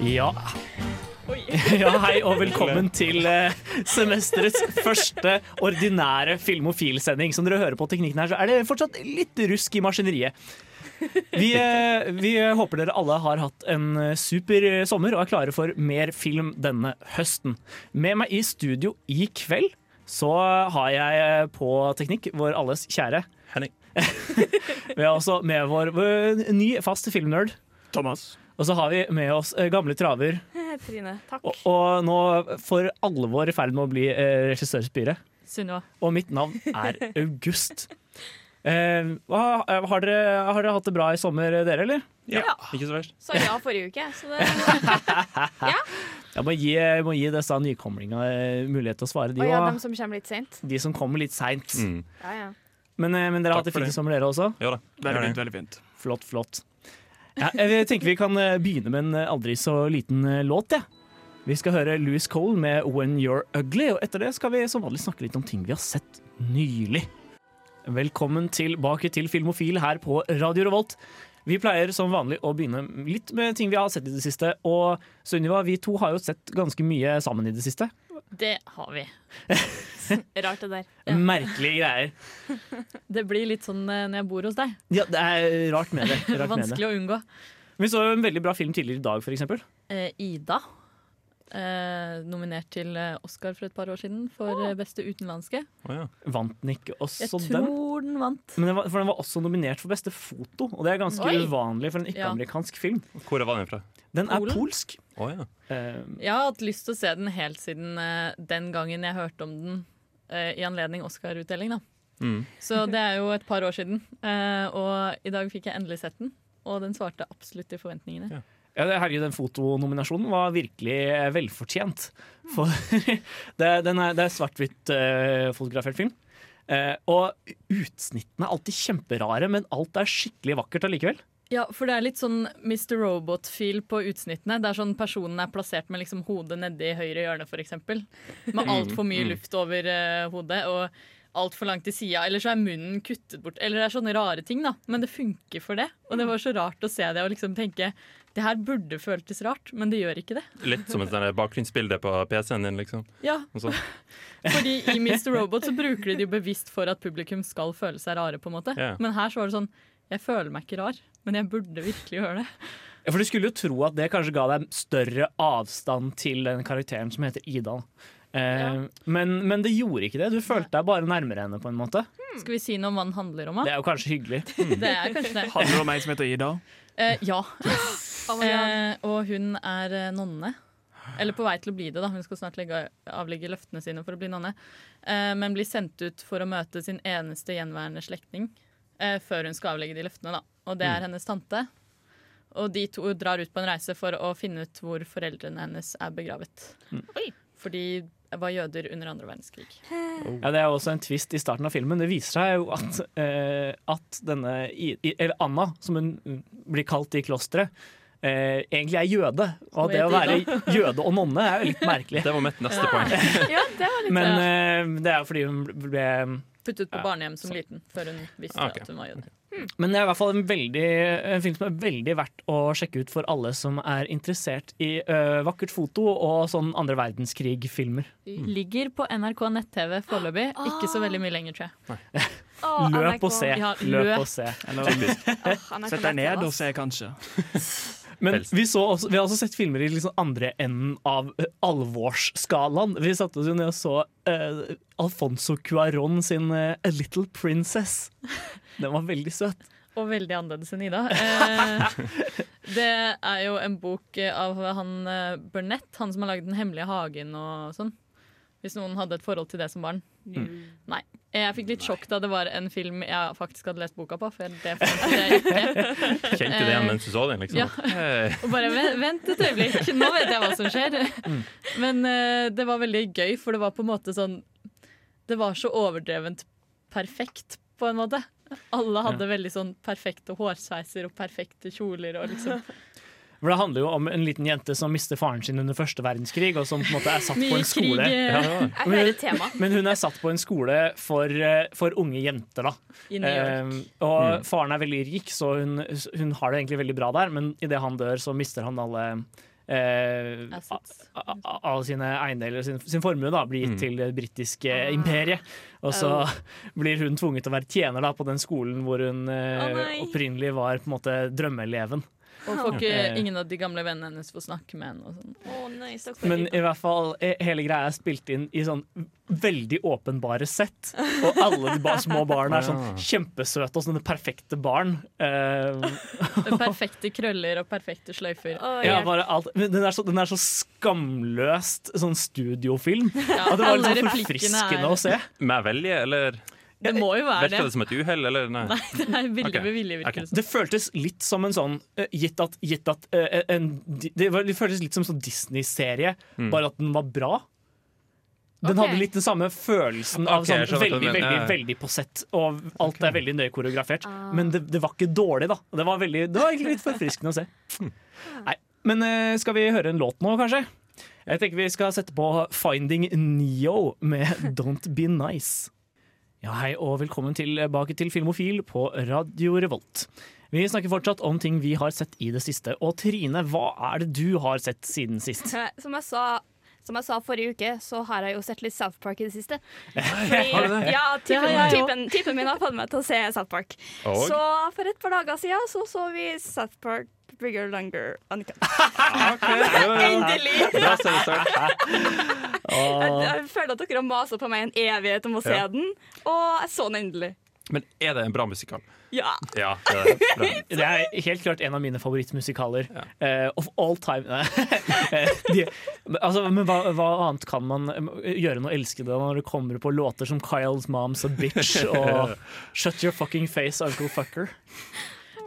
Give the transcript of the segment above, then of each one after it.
Ja. ja, hei og velkommen til eh, semesterets første ordinære filmofilsending. Som dere hører på teknikken her, så er det fortsatt litt rusk i maskineriet. Vi, eh, vi håper dere alle har hatt en eh, super sommer og er klare for mer film denne høsten. Med meg i studio i kveld så har jeg eh, på teknikk vår alles kjære Henning. Vi har også med vår, vår ny fast filmnerd. Thomas. Og så har vi med oss eh, gamle traver Trine, takk. Og, og nå for alvor i ferd med å bli eh, regissørspire. Sunniva. Og mitt navn er August. Eh, hva- eh, har, dere, har dere hatt det bra i sommer, dere, eller? Ja. Ikke så verst. Sa ja forrige uke, så det Jeg må gi, jeg må gi disse nykomlingene eh, mulighet til å svare, de òg. ja, de som kommer litt seint. De som kommer litt seint. Mm. Ja, ja. Men, eh, men dere har hatt det fint i sommer, dere også? Jo da. Veldig fint. veldig fint. Flott, flott. Ja, jeg tenker vi kan eh, begynne med en eh, aldri så liten eh, låt, jeg. Vi skal høre Louis Cole med 'When You're Ugly', og etter det skal vi som vanlig snakke litt om ting vi har sett nylig. Velkommen tilbake til Filmofil her på Radio Revolt. Vi pleier som vanlig å begynne litt med ting vi har sett i det siste. Og Sunniva, vi to har jo sett ganske mye sammen i det siste. Det har vi. Rart det der. Ja. Merkelige greier. Det blir litt sånn eh, når jeg bor hos deg. Ja, det er rart med det. Rart med det. Vanskelig å unngå. Vi så jo en veldig bra film tidligere i dag, eksempel. Eh, Ida. Eh, nominert til eh, Oscar for et par år siden for oh. beste utenlandske. Oh, ja. Vant den ikke også den? Jeg tror den vant. Men den var, for den var også nominert for beste foto, og det er ganske Oi. uvanlig for en ikke-amerikansk film. Hvor var den fra? Den er Polen? polsk. Oh, ja. Eh, Jeg har hatt lyst til å se den helt siden eh, den gangen jeg hørte om den eh, i anledning Oscar-utdeling. da. Mm. Så det er jo et par år siden. Eh, og i dag fikk jeg endelig sett den, og den svarte absolutt til forventningene. Ja. Ja, herregud, den fotonominasjonen var virkelig eh, velfortjent. For det, den er, det er svart-hvitt eh, film. Eh, og utsnittene er alltid kjemperare, men alt er skikkelig vakkert allikevel. Ja, for det er litt sånn Mr. Robot-feel på utsnittene. Det er sånn Personen er plassert med liksom hodet nedi høyre hjørne, f.eks. Med altfor mye Mm. luft over uh, hodet og altfor langt til sida. Eller så er munnen kuttet bort. Eller det er sånne rare ting, da. Men det funker for det. Og det var så rart å se det og liksom tenke det her burde føltes rart, men det gjør ikke det. Litt som et sånn bakgrunnsbilde på PC-en din, liksom. Ja, fordi i Mr. Robot så bruker de det jo bevisst for at publikum skal føle seg rare, på en måte. Yeah. Men her så var det sånn Jeg føler meg ikke rar, men jeg burde virkelig gjøre det. Ja, For Du skulle jo tro at det kanskje ga deg større avstand til den karakteren som heter Ida. Eh, men, men det gjorde ikke det. Du følte deg bare nærmere henne. på en måte Skal vi si noe om hva den handler om? Da? Det er jo kanskje hyggelig. Det er kanskje det. Handler det om ei som heter Ida? Eh, ja. Eh, og hun er eh, nonne. Eller på vei til å bli det. da Hun skal snart legge, avlegge løftene sine for å bli nonne. Eh, men blir sendt ut for å møte sin eneste gjenværende slektning eh, før hun skal avlegge de løftene. da Og det er hennes tante. Og de to drar ut på en reise for å finne ut hvor foreldrene hennes er begravet. Oi. Var jøder under andre verdenskrig. Ja, Det er også en twist i starten av filmen. Det viser seg jo at, eh, at denne I- I- Eller Anna, som hun blir kalt i klosteret, eh, egentlig er jøde. Og det å være jøde og nonne er jo litt merkelig. det var mitt neste poeng. Ja, det var litt Men eh, det er jo fordi hun ble Puttet på Ja, barnehjem som liten før hun visste Ah, ok. at hun var jøde. Men det er i hvert fall en, veldig, en film som er veldig verdt å sjekke ut for alle som er interessert i ø, vakkert foto og sånn andre verdenskrig-filmer. Ligger på NRK nett-TV foreløpig. Ikke så veldig mye lenger, tror jeg. Oh, Løp og se. Ja, Løp løp. og se. løp og se. sett deg ned og se, kanskje. Men vi, så også, vi har også sett filmer i liksom andre enden av alvorsskalaen. Vi satte oss jo ned og så uh, Alfonso Cuarón sin uh, A Little Princess. Den var veldig søt. Og veldig annerledes enn Ida. Eh, det er jo en bok av han eh, Burnett, han som har lagd Den hemmelige hagen og sånn. Hvis noen hadde et forhold til det som barn. Nei. Jeg fikk litt sjokk da det var en film jeg faktisk hadde lest boka på. For det jeg ikke. Kjente du det igjen mens du så den? liksom? Ja. Og bare vent, et øyeblikk, nå vet jeg hva som skjer. Men uh, det var veldig gøy, for det var på en måte sånn Det var så overdrevent perfekt, på en måte. Alle hadde veldig sånn perfekte hårsveiser og perfekte kjoler og liksom For Det handler jo om en liten jente som mister faren sin under første verdenskrig, og som på en måte er satt på en skole. eh, Ja, ja. Men. Men hun er satt på en skole for, eh, for unge jenter, da. i New York. Eh, og faren er veldig rik, så hun, hun har det egentlig veldig bra der, men idet han dør, så mister han alle eh, Alle sine eiendeler, sin, sin formue, da, blir gitt Mm. til det britiske imperiet. Og så blir hun tvunget til å være tjener da, på den skolen hvor hun eh, oh, opprinnelig var på en måte drømmeeleven. Og får ikke, Eh. ingen av de gamle vennene hennes får snakke med henne. Og sånn. Å nei. Men i hvert fall, eh, hele greia er spilt inn i sånn veldig åpenbare sett. Og alle de ba små barna er sånn kjempesøte og sånne perfekte barn. Eh, Perfekte krøller og perfekte sløyfer. Oh, ja, bare alt. Men den er, så, den er så skamløst sånn studiofilm. Ja, At det var litt sånn forfriskende er- å se. Med velje, eller Det må jo være det. det som et uhell, eller nei? Nei, det er veldig okay. med vilje, Okay. det føltes litt som en sånn eh, Gitt at, gitt at eh, en, Det, var, det føltes litt som en sånn Disney-serie, Mm. bare at den var bra. Den okay. hadde litt den samme følelsen av sånn veldig, mener. veldig, Ja, ja. veldig på sett, og alt er veldig nøye koreografert. Ah. Men det, det var ikke dårlig, da. Det var, veldig, det var egentlig litt forfriskende å se. Nei, Men eh, skal vi høre en låt nå, kanskje? Jeg tenker vi skal sette på Finding Neo med Don't Be Nice. Ja, hei og velkommen tilbake til Filmofil på Radio Revolt. Vi snakker fortsatt om ting vi har sett i det siste. Og Trine, hva er det du har sett siden sist? Som jeg sa som jeg sa forrige uke, så har jeg jo sett litt South Park i det siste. Det? ja, typen, typen, typen min har fått meg til å se South Park. Og? Så for et par dager siden så, så vi South Park Bigger Longer Uncut. Endelig! Bra. Jeg, jeg føler at dere har masa på meg en evighet om å se Ja. den, og jeg så den endelig. Men er det en bra musikal? Ja. Ja. Det er bra. Det er helt klart en av mine favorittmusikaler. Ja. Uh, of all time. Eh, De, altså, men hva, hva annet kan man eh, gjøre enn å elske det når det kommer på låter som Kyle's Mom's a Bitch og Shut Your Fucking Face, Uncle Fucker?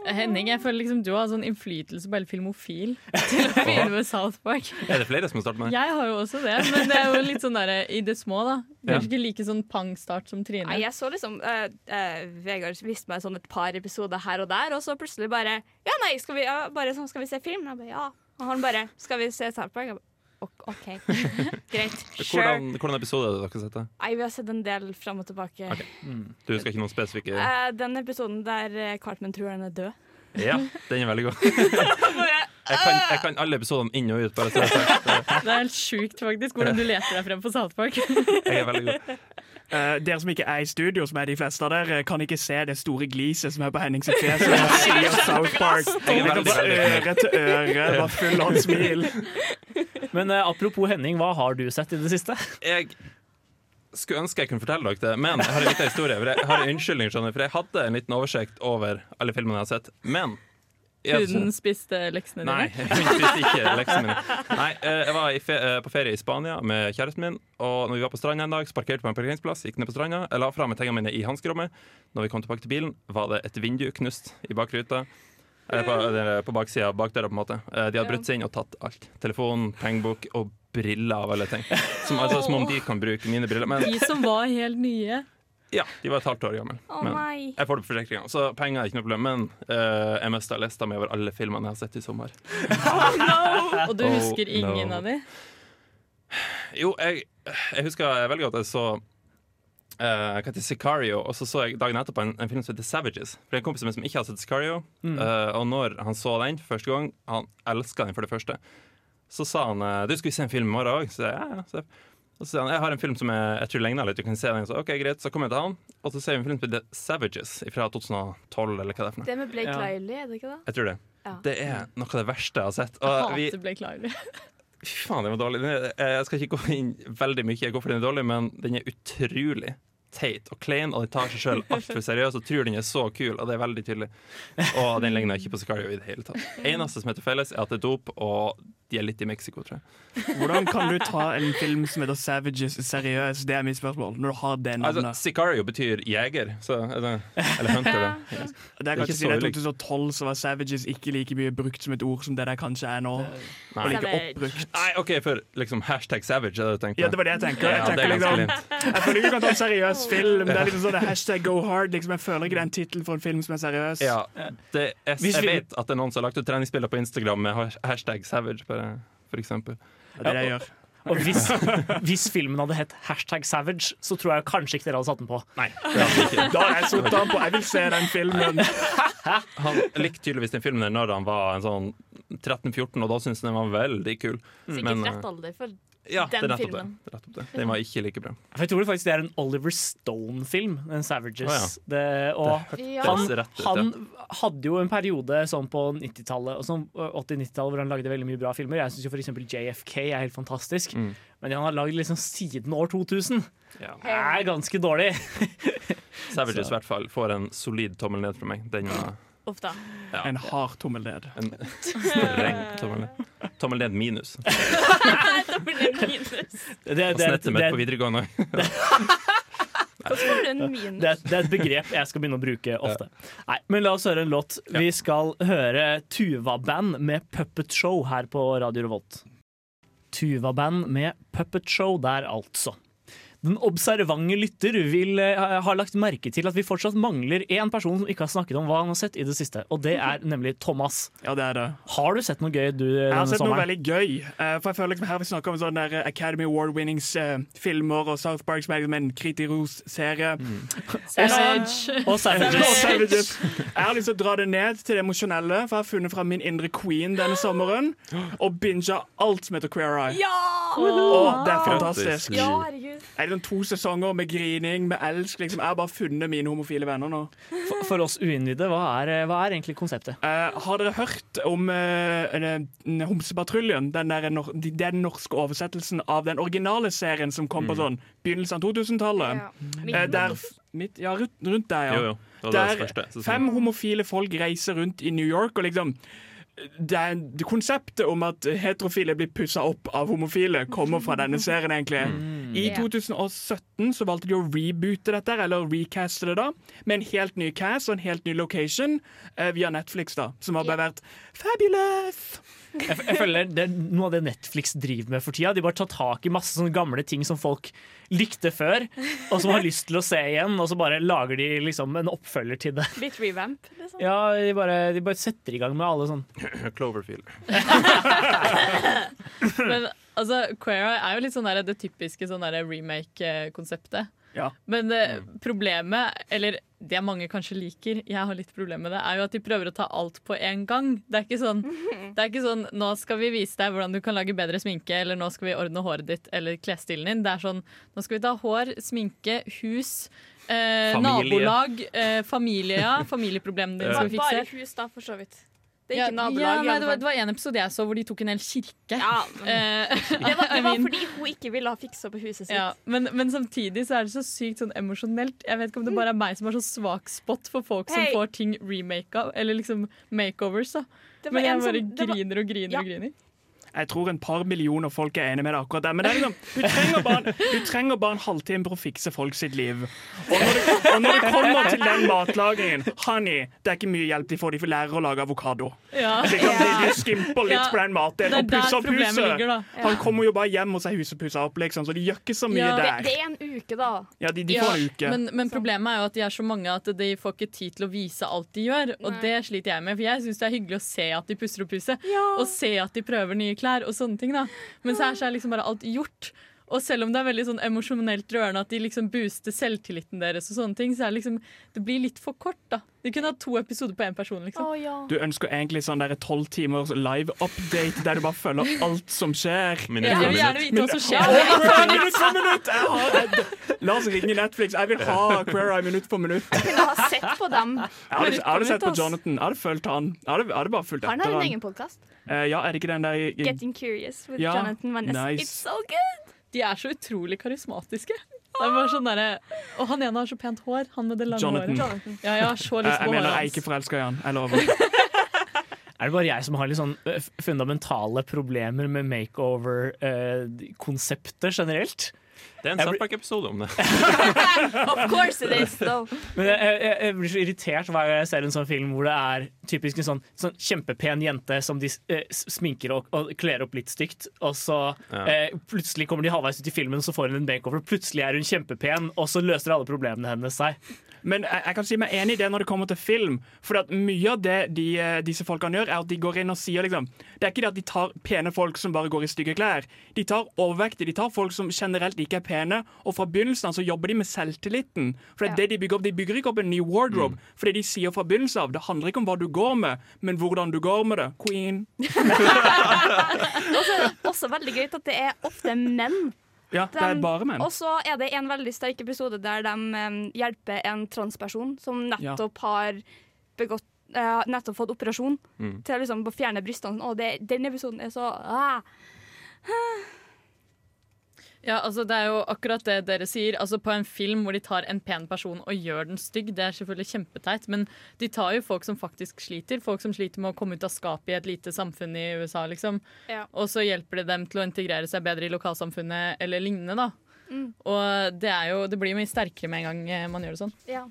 Henning, jeg føler liksom du har sånn innflytelse på hele filmofil til å begynne med South Park. Er det flere som starter med det? Jeg har jo også det, men det er jo litt sånn der, i det små, da. Ja. Kanskje ikke like sånn pangstart som Trine. Nei, jeg så liksom uh, uh, Vegard viste meg sånn et par episoder her og der, og så plutselig bare Ja, nei, skal vi, ja, bare sånn, skal vi se film? Jeg bare, ja. Og han bare Skal vi se South Park? Jeg bare, «Ok. Greit. Sure. Hvordan, hvordan episode har dere sett? det? Nei, vi har sett en del fram og tilbake. Ok. Du husker ikke noen spesifikke? uh, den episoden der eh, Cartman tror han er død. Ja, den er veldig god. Jeg kan, jeg kan alle episodene inn og ut. Bare så det er sagt. Det er helt sjukt faktisk hvordan du leter deg frem på South Park. Jeg er veldig god. Uh, dere som ikke er i studio, som er de fleste av dere, kan ikke se det store gliset som er på Henning sitt fjes Jeg sier South Park. Jeg er Det veldig, veldig øre til øre, var full av smil. Men eh, apropos Henning, hva har du sett i det siste? Jeg skulle ønske jeg kunne fortelle dere det, men jeg har en liten historie. For jeg har en unnskyldning, skjønner du, for jeg hadde en liten oversikt over alle filmene jeg har sett. Men jeg- Huden spiste leksene dine? Nei, hun spiste ikke leksene mine. Nei, eh, jeg var i fe eh, på ferie i Spania med kjæresten min, og når vi var på stranda en dag, så parkerte vi på en parkeringsplass, gikk ned på stranda, jeg la fra meg tingene mine i hanskerommet. Når vi kom tilbake til bilen, var det et vindu knust i bakruta. Eller på, eller på baksida bakdøra, på en måte. Eh, De hadde brutt seg inn og tatt alt. Telefon, pengebok og briller av alle ting. Som, altså, som om de kan bruke mine briller. Men De som var helt nye. ja, de var et halvt år gamle. Men jeg får det på forsikringa, så penger er ikke noe problem. Men uh, jeg mista lista mi over alle filmene jeg har sett i sommer. Og du Oh, husker ingen no. av de? Jo, jeg, jeg husker veldig godt jeg så eh, hva heter Sicario, og så så jeg dagen etterpå en, en film som heter Savages. For det er en kompis som ikke har sett Sicario. eh, og når han så den for første gang, han elska den for det første, så sa han eh, Du, skal vi se en film i morgen òg? Så ja, ja. Så, sa han jeg har en film som jeg, jeg tror ligner litt. Du kan se den. Så, ok, greit, så kom jeg til han, og så ser vi en film som heter Savages fra 2012, eller hva det er for noe. Det med Blake Ja. Lively, er det ikke det? Jeg tror det. Ja. Det er noe av det verste jeg har sett. Jeg hater vi, Blake Lively. Fy faen, den var dårlig. Er- Jeg skal ikke gå inn veldig mye i hvorfor den er dårlig, men den er utrolig teit og klein, og den tar seg sjøl altfor seriøst og tror den er så kul, og det er veldig tydelig. Og den ligner ikke på Sicario i det hele tatt. Eneste som heter felles, er at det er dop, og de er litt i Mexico, tror jeg. Hvordan kan du ta en film som heter Savages seriøst? Det er mitt spørsmål. Når du har det Altså. Sicario betyr jeger, så er eller hunter. det. det er kanskje siden ulikt. 2012 så var Savages ikke like mye brukt som et ord som det der kanskje er nå. Og like oppbrukt. Nei, OK, for liksom hashtag savage, er det du tenker Ja, det var det jeg tenker. Jeg, Ja, det tenker er liksom, jeg føler ikke du kan ta en seriøs film. Det er liksom sånn hashtag go hard. Liksom, jeg føler ikke det er en tittel for en film som er seriøs. Ja, det er, jeg vet at det er noen som har lagt ut treningsbilder på Instagram med hashtag savage, bare, for eksempel. Det er det jeg gjør. Og hvis, hvis filmen hadde hett hashtag savage, så tror jeg kanskje ikke dere hadde satt den på. Nei. Da har jeg satt den på. Jeg vil se den filmen. Han likte tydeligvis den filmen når han var en sånn 13-14, og da syntes han den var veldig kul. Sikkert Men, rett alder for Ja, det er Den nettopp det. filmen. det. det. Den var ikke like bra. For jeg tror faktisk det er en Oliver Stone-film, den Savages. Oh, ja. det, og Ja. han, han hadde jo en periode sånn på 90-tallet sånn 80-90-tallet hvor han lagde veldig mye bra filmer. Jeg syns f.eks. JFK er helt fantastisk. Mm. Men det han har lagd liksom siden år 2000, Ja. er ganske dårlig. Savages i hvert fall får en solid tommel ned fra meg. Den var Uff da. En hard tommel ned. en streng tommel ned. Tommel ned minus. Det, det, det, Snettet mitt på det, videregående. Hvordan får du en minus? det, det er et begrep jeg skal begynne å bruke ofte. Nei, men la oss høre en låt. Vi skal høre Tuva-band med Puppet Show her på Radio Revolt. Tuva-band med Puppet Show der, altså. Den observante lytter vil eh, ha lagt merke til at vi fortsatt mangler én person som ikke har snakket om hva han har sett i det siste, og det er nemlig Thomas. Ja, det er det. Har du sett noe gøy du Jeg har sett sett noe veldig gøy. eh, for jeg føler liksom Her vi snakker om sånne der Academy Award-winnings-filmer og South Park som er liksom en Kritiros-serie. Savage. Og Savage. Og Savages. Jeg har lyst til å dra det ned til det emosjonelle, for jeg har funnet fram min indre queen denne sommeren. Og binga alt som heter Queer Eye. Ja! Og det er fantastisk. Ja, herregud. Det liksom to sesonger med grining, med elsk. Liksom. Jeg har bare funnet mine homofile venner nå. For, for oss uinnvidde, hva, er- hva er egentlig konseptet? Uh, har dere hørt om uh, Homsepatruljen? Den der, den norske oversettelsen av den originale serien som kom på sånn begynnelsen av 2000-tallet. Ja. Eh, der midt, ja, rundt, rundt der, ja. Jo, jo. Der fem homofile folk reiser rundt i New York, og liksom det, er, det Konseptet om at heterofile blir pussa opp av homofile, kommer fra denne serien. egentlig I 2017 så valgte de å reboote dette, eller recaste det, da med en helt ny cast og en helt ny location eh, via Netflix, da som har bare vært fabulous. Jeg, jeg føler det er noe av det Netflix driver med for tida. De bare tar tak i masse sånne gamle ting som folk likte før, og som har lyst til å se igjen, og så bare lager de liksom en oppfølger til det. Litt revamp, liksom. Ja, de bare, de bare setter i gang med alle sånn Cloverfield. Men altså, Queer Eye er jo litt sånn der, det typiske sånn remake-konseptet. Ja. Men eh, problemet, eller det mange kanskje liker, jeg har litt problemer med det, er jo at de prøver å ta alt på en gang. Det er ikke sånn, det er ikke sånn nå skal vi vise deg hvordan du kan lage bedre sminke, eller nå skal vi ordne håret ditt eller klesstilen din. Det er sånn nå skal vi ta hår, sminke, hus. Eh, Familie. nabolag, eh, familie, ja. Familieproblemene dine skal vi fikse. Bare hus, da, for så vidt. Det er Ja, nabolag. ja, nei, det, var, det var en episode jeg så hvor de tok en hel kirke. ja, Eh, det var, det var fordi hun ikke ville ha fiksa på huset sitt. Ja, men, men samtidig så er det så sykt sånn emosjonelt. Jeg vet ikke om det bare er meg som har så svak spot for folk som får ting remaka, eller liksom makeovers. da Men jeg bare som- griner og griner og griner. Jeg tror en par millioner folk er enig med deg akkurat der. Men det er liksom, du, trenger bare, du trenger bare en halvtime for å fikse folk sitt liv. Og når, det, og når det kommer til den matlagingen Honey, det er ikke mye hjelp de får. De får lære å lage avokado. Ja. De, de, skimper litt Ja, på den maten er og pusser opp huset. ligger, da. Han kommer jo bare hjem, og ser er huset pussa opp, liksom, så de gjør ikke så mye Ja. Det, der. det er en uke, da. Ja, de, de Ja, får en uke. Men, men problemet er jo at de er så mange at de får ikke tid til å vise alt de gjør. Og Nei. det sliter jeg med, for jeg syns det er hyggelig å se at de pusser opp huset. Ja. Og se at de prøver nye klær og sånne ting. da Men så er så er liksom bare alt gjort. Og selv om det er veldig sånn emosjonelt rørende at de liksom booster selvtilliten deres, og sånne ting, så er det liksom Det blir litt for kort, da. De kunne hatt to episoder på én person, liksom. liksom. ja. Du ønsker egentlig sånn tolv timers live-update der du bare følger alt som skjer. Minutt Jeg vil gjerne vite hva som skjer. minutt for minutt! Jeg har. La oss ringe Netflix. Jeg vil ha Queer Eye minutt for minutt. Jeg Kunne ha sett på dem. hadde, jeg hadde sett på. Jonathan. Jeg hadde fulgt han. Jeg hadde, jeg hadde bare fulgt etter Han Han har en egen podkast. Eh, ja, er det ikke den der Getting Curious with Ja, Jonathan Vaness. Nice. It's so good! De er så utrolig karismatiske. Det er bare sånn der, Og han ene har så pent hår. Han med det lange Jonathan. håret. Ja, jeg har så lyst Eh, på Jeg mener, jeg er ikke forelska i han. Jeg lover. Er det bare jeg som har litt sånn fundamentale problemer med makeover-konseptet generelt? Det er en Jeg South Park-episode om det. Of course it is, though. Men jeg, jeg, jeg blir så irritert hver gang jeg ser en sånn film hvor det er typisk en sånn, sånn kjempepen jente som de eh, sminker og, og kler opp litt stygt, og så Ja. eh, plutselig kommer de halvveis ut i filmen, og så får hun en makeover. Plutselig er hun kjempepen, og så løser alle problemene hennes seg. Men jeg, jeg kan si meg enig i det når det kommer til film. For at mye av det de, eh, disse folkene gjør, er at de går inn og sier liksom Det er ikke det at de tar pene folk som bare går i stygge klær. De tar overvektige. De tar folk som generelt ikke er pene. Og fra begynnelsen av så jobber de med selvtilliten. For det er Ja. det De bygger opp De bygger ikke opp en ny wardrobe. For det de sier fra begynnelsen av, det handler ikke om hva du går med, men hvordan du går med det. Queen. Også, også veldig gøy at det er ofte menn. Ja, det er bare menn. Og så er det en veldig sterk episode der de um, hjelper en transperson som nettopp har begått uh, Nettopp fått operasjon Mm. til å liksom fjerne brystene. Og det, den episoden er så ah. Ja, altså Det er jo akkurat det dere sier. Altså På en film hvor de tar en pen person og gjør den stygg, det er selvfølgelig kjempeteit, men de tar jo folk som faktisk sliter. Folk som sliter med å komme ut av skapet i et lite samfunn i USA, liksom. Ja. Og så hjelper det dem til å integrere seg bedre i lokalsamfunnet eller lignende, da. Mm. Og det, er jo, det blir mye sterkere med en gang eh, man gjør det sånn. Ja.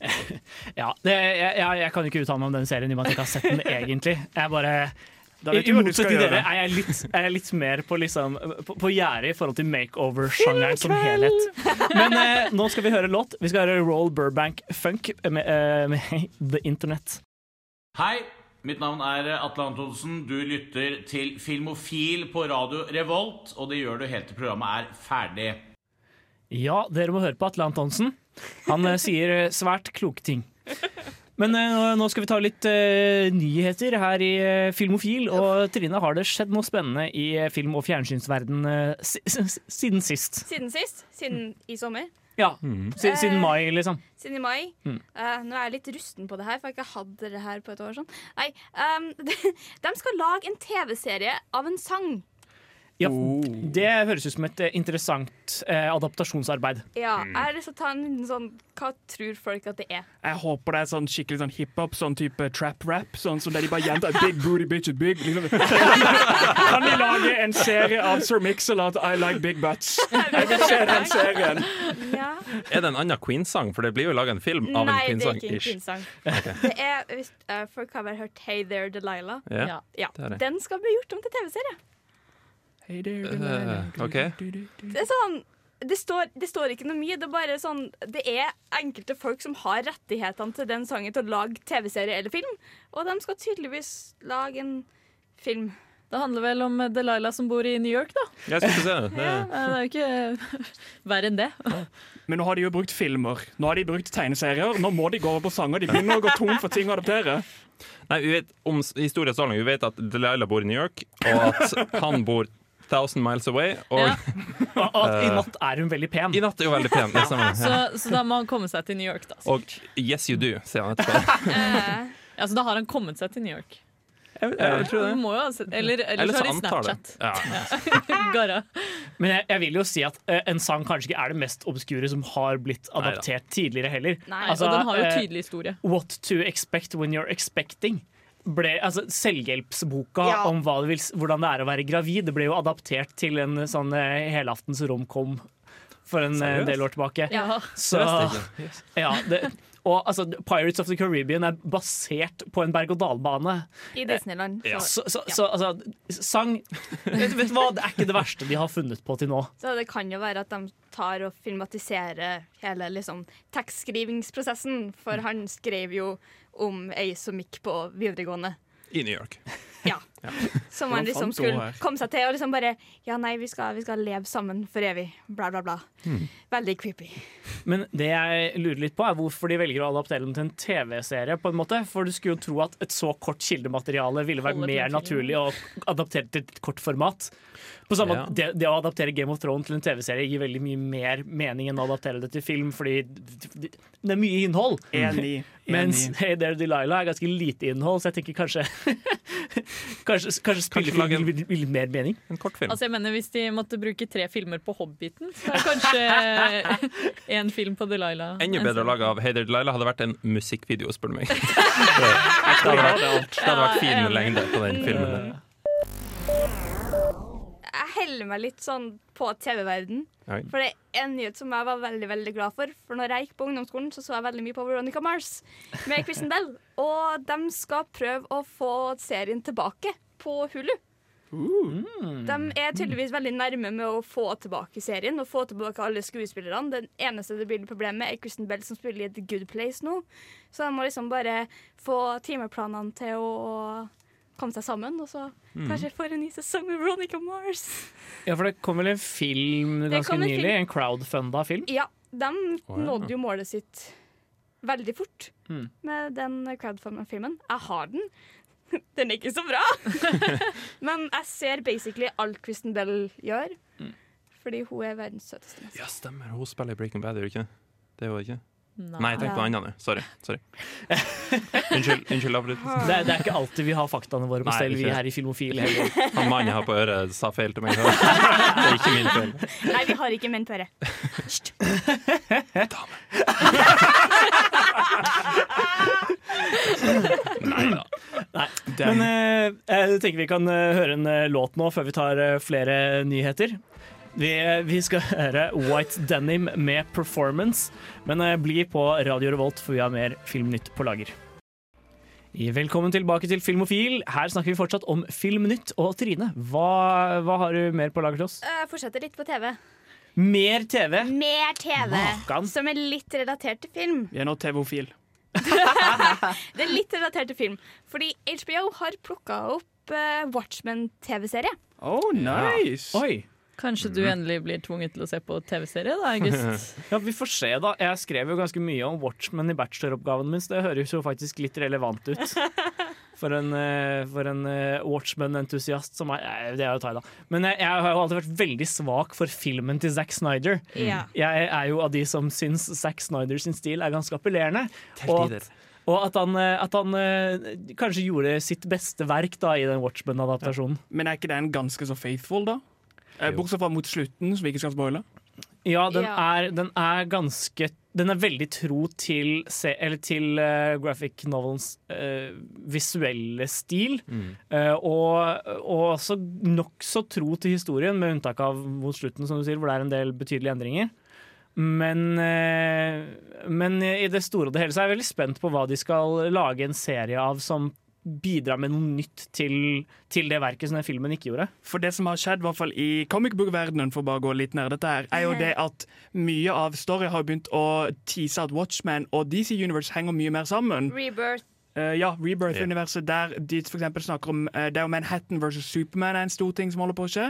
Ja, det, jeg, jeg, jeg kan ikke uttale meg om den serien i og med at jeg ikke har sett den egentlig. Jeg bare I motsetning til dere er jeg litt, er jeg litt mer på, liksom, på, på gjerdet i forhold til makeover-sjangeren som helhet. Men eh, nå skal vi høre låt. Vi skal høre Roll Burbank Funk med, eh, med The Internet. Hei, mitt navn er Atle Antonsen. Du lytter til Filmofil på radio Revolt, og det gjør du helt til programmet er ferdig. Ja, dere må høre på Atle Antonsen. Han eh, sier eh, svært kloke ting. Men uh, nå- skal vi ta litt uh, nyheter her i uh, Filmofil. Og Trine, har det skjedd noe spennende i film- og fjernsynsverden si, si- siden sist? Siden sist. Siden i sommer. Ja, Mm. siden siden mai, liksom. Siden i mai. Mm. Eh, nå er jeg litt rusten på det her, for jeg har ikke hatt det her på et år. sånn Nei, ehm, De skal lage en TV-serie av en sang. Ja, Oh. Det høres ut som et eh, interessant eh, adaptasjonsarbeid. Ja, Jeg har lyst til å ta en liten sånn Hva tror folk at det er? Jeg håper det er sånn skikkelig sånn hiphop, sånn type trap-rap. Sånn som der de bare gjentar Big booty bitches big. Liksom. Kan de lage en serie av Sir Mix-a-Lot I like big butts? Jeg vil se den serien. Ja. Er det en annen Queen-sang? For det blir jo laga en film av Nei, en det er ikke en. Queen-sang. Det er, hvis, eh, folk har vel hørt Hey There Delilah? Ja. Ja. Ja, Det er det. Den skal bli gjort om til TV-serie. Hey there, Eh, Delilah. Ok. Det er sånn det står, det står ikke noe mye. Det er bare sånn Det er enkelte folk som har rettighetene til den sangen til å lage TV-serie eller film, og de skal tydeligvis lage en film. Det handler vel om eh, Delilah som bor i New York, da. Jeg skal se det. det. Eh, Det er jo ikke verre enn det. Men nå har de jo brukt filmer. Nå har de brukt tegneserier. Nå må de gå over på sanger. De begynner å gå tom for ting å adoptere. Nei, vi vet om s- historien så langt. Vi vet at Delilah bor i New York, og at han bor 1000 miles away. Og Ja. Og i natt er hun veldig pen. i natt er hun veldig pen. Det stemmer. Så, så da må han komme seg til New York, da. Og Yes You Do, sier han etterpå. Eh, Ja, så da har han kommet seg til New York. Jeg, jeg tror det. Jo sett, eller eller Eller så så har de antar det. Snapchat. Ja. Men jeg, jeg vil jo si at eh, en sang kanskje ikke er det mest obskure som har blitt adaptert tidligere heller. Nei. Altså, og den har jo eh, tydelig historie. What to expect when you're expecting. Ble, altså, selvhjelpsboka Ja. om hva det vil, hvordan det er å være gravid, det ble jo adaptert til en sånn eh, helaftens romkom for en eh, Seriøst? del år tilbake. Ja. Så, ja, det, og altså, Pirates of the Caribbean er basert på en berg-og-dal-bane. I Disneyland. Ja. Så, Så, så, så altså, sang vet, vet du hva, Det er ikke det verste de har funnet på til nå. så det kan jo være at de tar og filmatiserer hele liksom, tekstskrivingsprosessen, for han skrev jo om ei som gikk på videregående. I New York. Ja. Som man liksom skulle komme seg til. Og liksom bare Ja, nei, vi skal, vi skal leve sammen for evig. Bla, bla, bla. Hmm. Veldig creepy. Men det jeg lurer litt på er hvorfor de velger å adaptere den til en TV-serie. på en måte For du skulle jo tro at et så kort kildemateriale ville vært Holder mer naturlig å adaptere til et kort format. På samme Ja. måte, det, det å adaptere Game of Thrones til en TV-serie gir veldig mye mer mening enn å adaptere det til film, fordi det det er mye innhold. Enig. Mens. Hey There Delilah er ganske lite innhold, så jeg tenker kanskje Kanskje, kanskje lage en- vil vil mer mening? En kortfilm. Altså jeg mener Hvis de måtte bruke tre filmer på Hobbiten, så er kanskje én film på Delilah Enda bedre å lage av Hey There Delilah hadde vært en musikkvideo, spør du meg. Det, det, hadde vært, det hadde vært fin enig. lengde på den filmen. Jeg heller meg litt sånn på TV-verden. For det er en nyhet som jeg var veldig veldig glad for. For når jeg gikk på ungdomsskolen, så så jeg veldig mye på Veronica Mars med Kristen Bell. Og de skal prøve å få serien tilbake på Hulu. De er tydeligvis veldig nærme med å få tilbake serien og få tilbake alle skuespillerne. Den eneste det blir problem med, er Kristen Bell, som spiller i The Good Place nå. Så de må liksom bare få timeplanene til å komme seg sammen, og så kanskje få en ny sesong med Veronica Mars. Ja, for det kom vel en film ganske en nylig? film. En crowdfunda film? Ja, de ja. nådde jo målet sitt veldig fort Mm. med den crowdfunda-filmen. Jeg har den. Den er ikke så bra. Men jeg ser basically alt Kristen Bell gjør. Fordi hun er verdens søteste. menneske. Ja, stemmer. Hun spiller i Breaking Bad, gjør hun ikke? Det er hun ikke? Nei. Nei, tenk på noe annet nå. Sorry. Sorry. Unnskyld, unnskyld avbryt. Det, er- det er ikke alltid vi har faktaene våre på stell, vi her i Filmofil heller. Han mannen jeg har på øret, sa feil til meg. Det er ikke min feil. Nei, vi har ikke menn på øret. Nei da. Nei. Men eh, jeg tenker vi kan eh, høre en eh, låt nå før vi tar eh, flere nyheter. Vi, vi skal høre White Denim med 'Performance', men bli på Radio Revolt, for vi har mer Filmnytt på lager. Velkommen tilbake til Filmofil. Her snakker vi fortsatt om Filmnytt. Og Trine, hva, hva har du mer på lager til oss? Jeg fortsetter litt på TV. Mer TV! Mer TV Makan. som er litt relatert til film. Vi er nå TV-ofil. Det er litt relatert til film. Fordi HBO har plukka opp Watchmen-TV-serie. Oh, nice! Oi! Kanskje du endelig blir tvunget til å se på TV-serie, da, August? Ja, Vi får se, da. Jeg skrev jo ganske mye om Watchmen i bacheloroppgaven min, så det høres jo faktisk litt relevant ut. For en, eh, for en eh, Watchmen-entusiast som er eh, Det er jo Taida. da. Men jeg, jeg har jo alltid vært veldig svak for filmen til Zack Snyder. Mm. Jeg er jo av de som syns Zack Snyder sin stil er ganske appellerende. Til Og at, og at han, eh, at han eh, kanskje gjorde sitt beste verk da i den Watchmen-adaptasjonen. Men er ikke den ganske så faithful, da? Eh, Jo. Bortsett fra mot slutten, som vi ikke skal spoile. Ja, den, Ja. Er, den er ganske Den er veldig tro til, se, eller til uh, graphic novelens uh, visuelle stil. eh, og, og også nokså tro til historien, med unntak av mot slutten, som du sier, hvor det er en del betydelige endringer. Men, eh, men i det store og det hele så er jeg veldig spent på hva de skal lage en serie av som bidrar med noe nytt til, til det verket som den filmen ikke gjorde. For det som har skjedd, i hvert fall i comic book-verdenen, for bare å gå litt nær dette her, er jo det at mye av story har begynt å tease at Watchmen og DC Universe henger mye mer sammen. Rebirth. Uh, ja, Rebirth-universet, der de for eksempel snakker om uh, Det er jo Manhattan versus Superman er en stor ting som holder på å skje.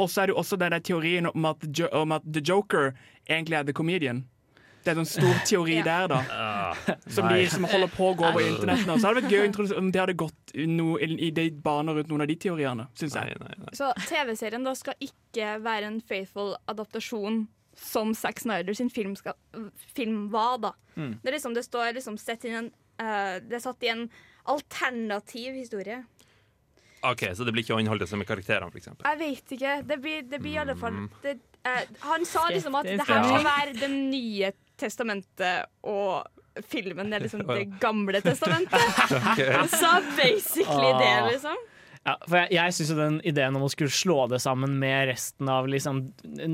Og så er det jo også den der teorien om at, om at The Joker egentlig er The Comedian. Det er en sånn stor teori Ja. der, da. Som de som holder på å gå over internett nå. Så hadde det vært gøy å introdusere om det hadde gått no, i de baner rundt noen av de teoriene, syns jeg. nei, nei. Så TV-serien da skal ikke være en faithful adaptasjon som Zack Snyder sin film, skal, film var, da. Det, er liksom, det står liksom sett inn en uh, Det er satt i en alternativ historie. OK, så det blir ikke å innholde seg med karakterene, f.eks. Jeg vet ikke. Det blir, det blir i alle fall det, eh, Han sa liksom at det her skal være Det nye testamentet, og filmen er liksom Det gamle testamentet. Han sa basically det, Ah. liksom. Ja, for jeg, jeg syns jo den ideen om å skulle slå det sammen med resten av liksom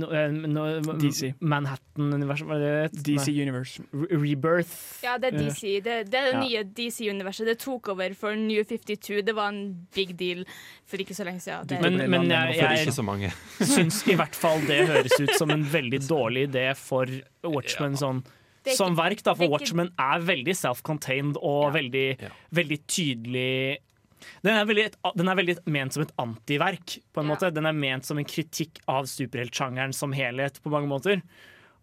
no, no, DC. Manhattan-universet, er? DC Universe. Re- Rebirth. Ja, det er DC. Det, det er det Ja. nye DC-universet. Det tok over for New 52. Det var en big deal for ikke så lenge siden. Det, Men, men jeg, For jeg syns i hvert fall det høres ut som en veldig dårlig idé for Watchmen sånn. Det er Som verk, da, for Watchmen er veldig self-contained og Ja. veldig, Ja. veldig tydelig den er, veldig, den er veldig ment som et antiverk, på en Ja. måte. Den er ment som en kritikk av superheltsjangeren som helhet, på mange måter.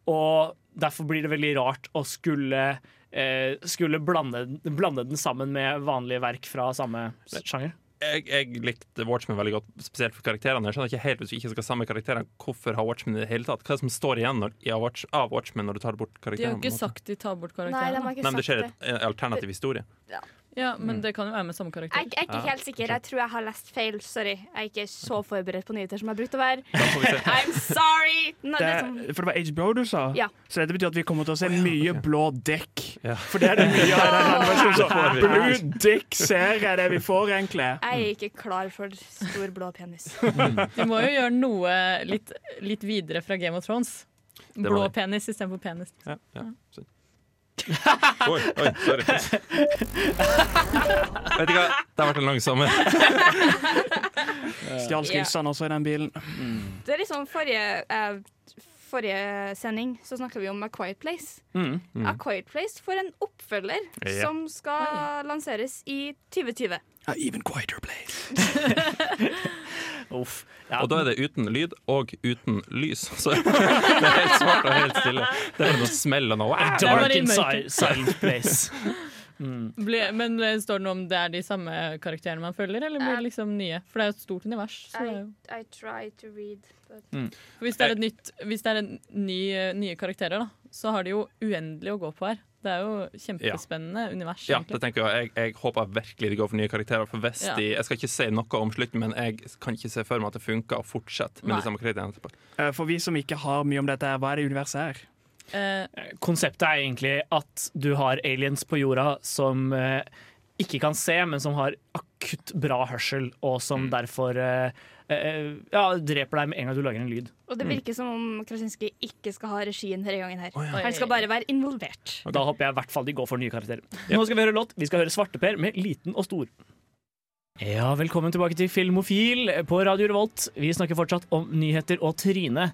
Og derfor blir det veldig rart å skulle, eh, skulle blande, blande den sammen med vanlige verk fra samme sjanger. Jeg, jeg likte Watchmen veldig godt, spesielt for karakterene. Jeg skjønner ikke helt hvis du ikke skal ha samme karakterene, hvorfor har Watchmen i det hele tatt? Hva er det som står igjen når, i Watch, av Watchmen når du tar bort karakterene? De har jo ikke sagt de tar bort Nei, de karakterene. har ikke Nei, men det sagt skjer et en alternativ historie. Ja, Ja, men det kan jo være med samme karakter. Jeg, jeg er ikke helt sikker. Jeg tror jeg har lest feil. Sorry. Jeg er ikke så forberedt på nyheter som jeg brukte å være. I'm sorry! No, Det, det sånn- for det var HBO du sa? Ja. Så dette betyr at vi kommer til å se mye blå dekk. Ja. For det er det mye av den animasjonen. Blue dick-serie er det vi får, egentlig. jeg er ikke klar for stor blå penis. Vi må jo gjøre noe litt, litt videre fra Game of Thrones. Blå penis istedenfor penis. Ja, ja. Oi, oi, sorry. Vet du hva, det har vært en lang sommer. Stjal skilsene også i den bilen. Det er liksom forrige eh, Forrige sending så snakka vi om A Quiet Place. Mm. A Quiet Place får en oppfølger Ja. som skal lanseres i 2020. Even quieter place. Uff. Ja, Og da er det uten lyd og uten lys. Så det er helt svart og helt stille. Det er noe smell og noe Dark and silent place. Ble, men eh, står det noe om det er de samme karakterene man følger, eller blir det liksom nye? For det er jo et stort univers. Er. I, I try to read, but For Hvis det er, et nytt, hvis det er en ny, eh, nye karakterer, da, så har de jo uendelig å gå på her. Det er jo kjempespennende univers. Ja, det tenker jeg. jeg. Jeg håper virkelig de går for nye karakterer. For hvis Ja. de, Jeg skal ikke si noe om slutten, men jeg kan ikke se for meg at det funker å fortsette med Nei. de samme karakterene etterpå. Eh, For vi som ikke har mye om dette, hva er det universet er? Eh, Konseptet er egentlig at du har aliens på jorda som eh, ikke kan se, men som har akutt bra hørsel, og som derfor eh, eh, ja, dreper deg med en gang du lager en lyd. Og det virker som om Krasinski ikke skal ha regien denne gangen. her Oi. Han skal bare være involvert. Da håper jeg i hvert fall de går for nye karakterer. Nå skal vi høre låt. Vi skal høre Svarteper med Liten og stor. Ja, Velkommen tilbake til Filmofil på Radio Revolt. Vi snakker fortsatt om nyheter og Trine.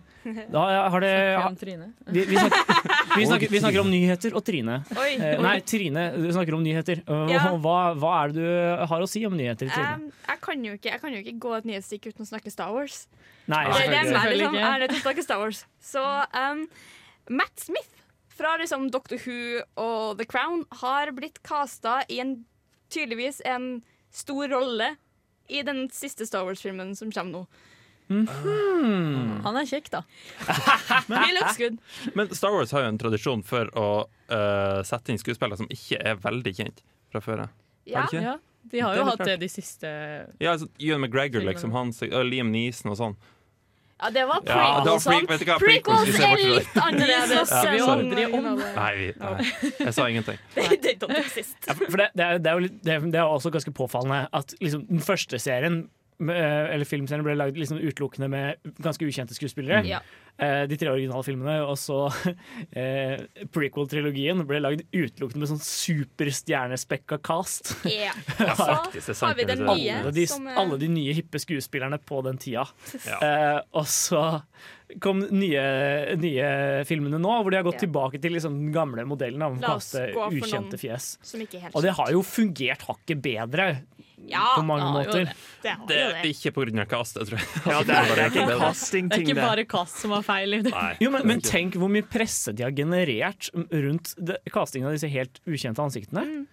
Da har det snakker om Trine. vi, vi, snakker, vi, snakker, vi snakker om nyheter og Trine. Oi. Eh, nei, Trine, du snakker om nyheter. Og Ja. Hva, hva er det du har å si om nyheter, Trine? Um, jeg, kan jo ikke, jeg kan jo ikke gå et nyhetsstikk uten å snakke Star Wars. Nei, Det det er Selvfølgelig liksom, ikke. er nødt til å snakke Star Wars. Så um, Matt Smith fra liksom Doctor Who og The Crown har blitt casta i en tydeligvis en stor rolle i den siste Star Wars-filmen som kommer nå. Han er kjekk, da. men. Men Star Wars har jo en tradisjon for å uh, sette inn skuespillere som ikke er veldig kjent fra før. Ja. Ja, de har jo hatt det de siste Ja, altså, Ewan McGregor, liksom. Han, og Liam Neeson og sånn. ja, det var Ja, det var prequels. prequels, prequels er litt annerledes. Det snakker vi aldri om. Nei, vi, nei, jeg sa ingenting. Det. Ja, er, det, er jo det, er, også ganske påfallende at liksom, den første serien eller filmserien ble lagd liksom utelukkende med ganske ukjente skuespillere. Ja. Eh, de tre originale filmene. Og så eh, prequel-trilogien ble lagd utelukkende med sånn superstjernespekka cast. Yeah. Ja, faktisk, det er sant, har vi den nye. Alle de, som er- alle de nye hippe skuespillerne på den tida. Ja. Eh, og så kom nye, nye filmene nå, hvor de har gått yeah. tilbake til liksom den gamle modellen av å kaste ukjente fjes. Og det har jo fungert hakket bedre Ja, på mange ja, måter. det. det er, Det er ikke pga. castet, tror jeg. Ja, det er, det er ikke en Det er ikke bare kast som var feil. i det. Nei, Jo, men, men tenk hvor mye presse de har generert rundt det, castingen av disse helt ukjente ansiktene. Mm.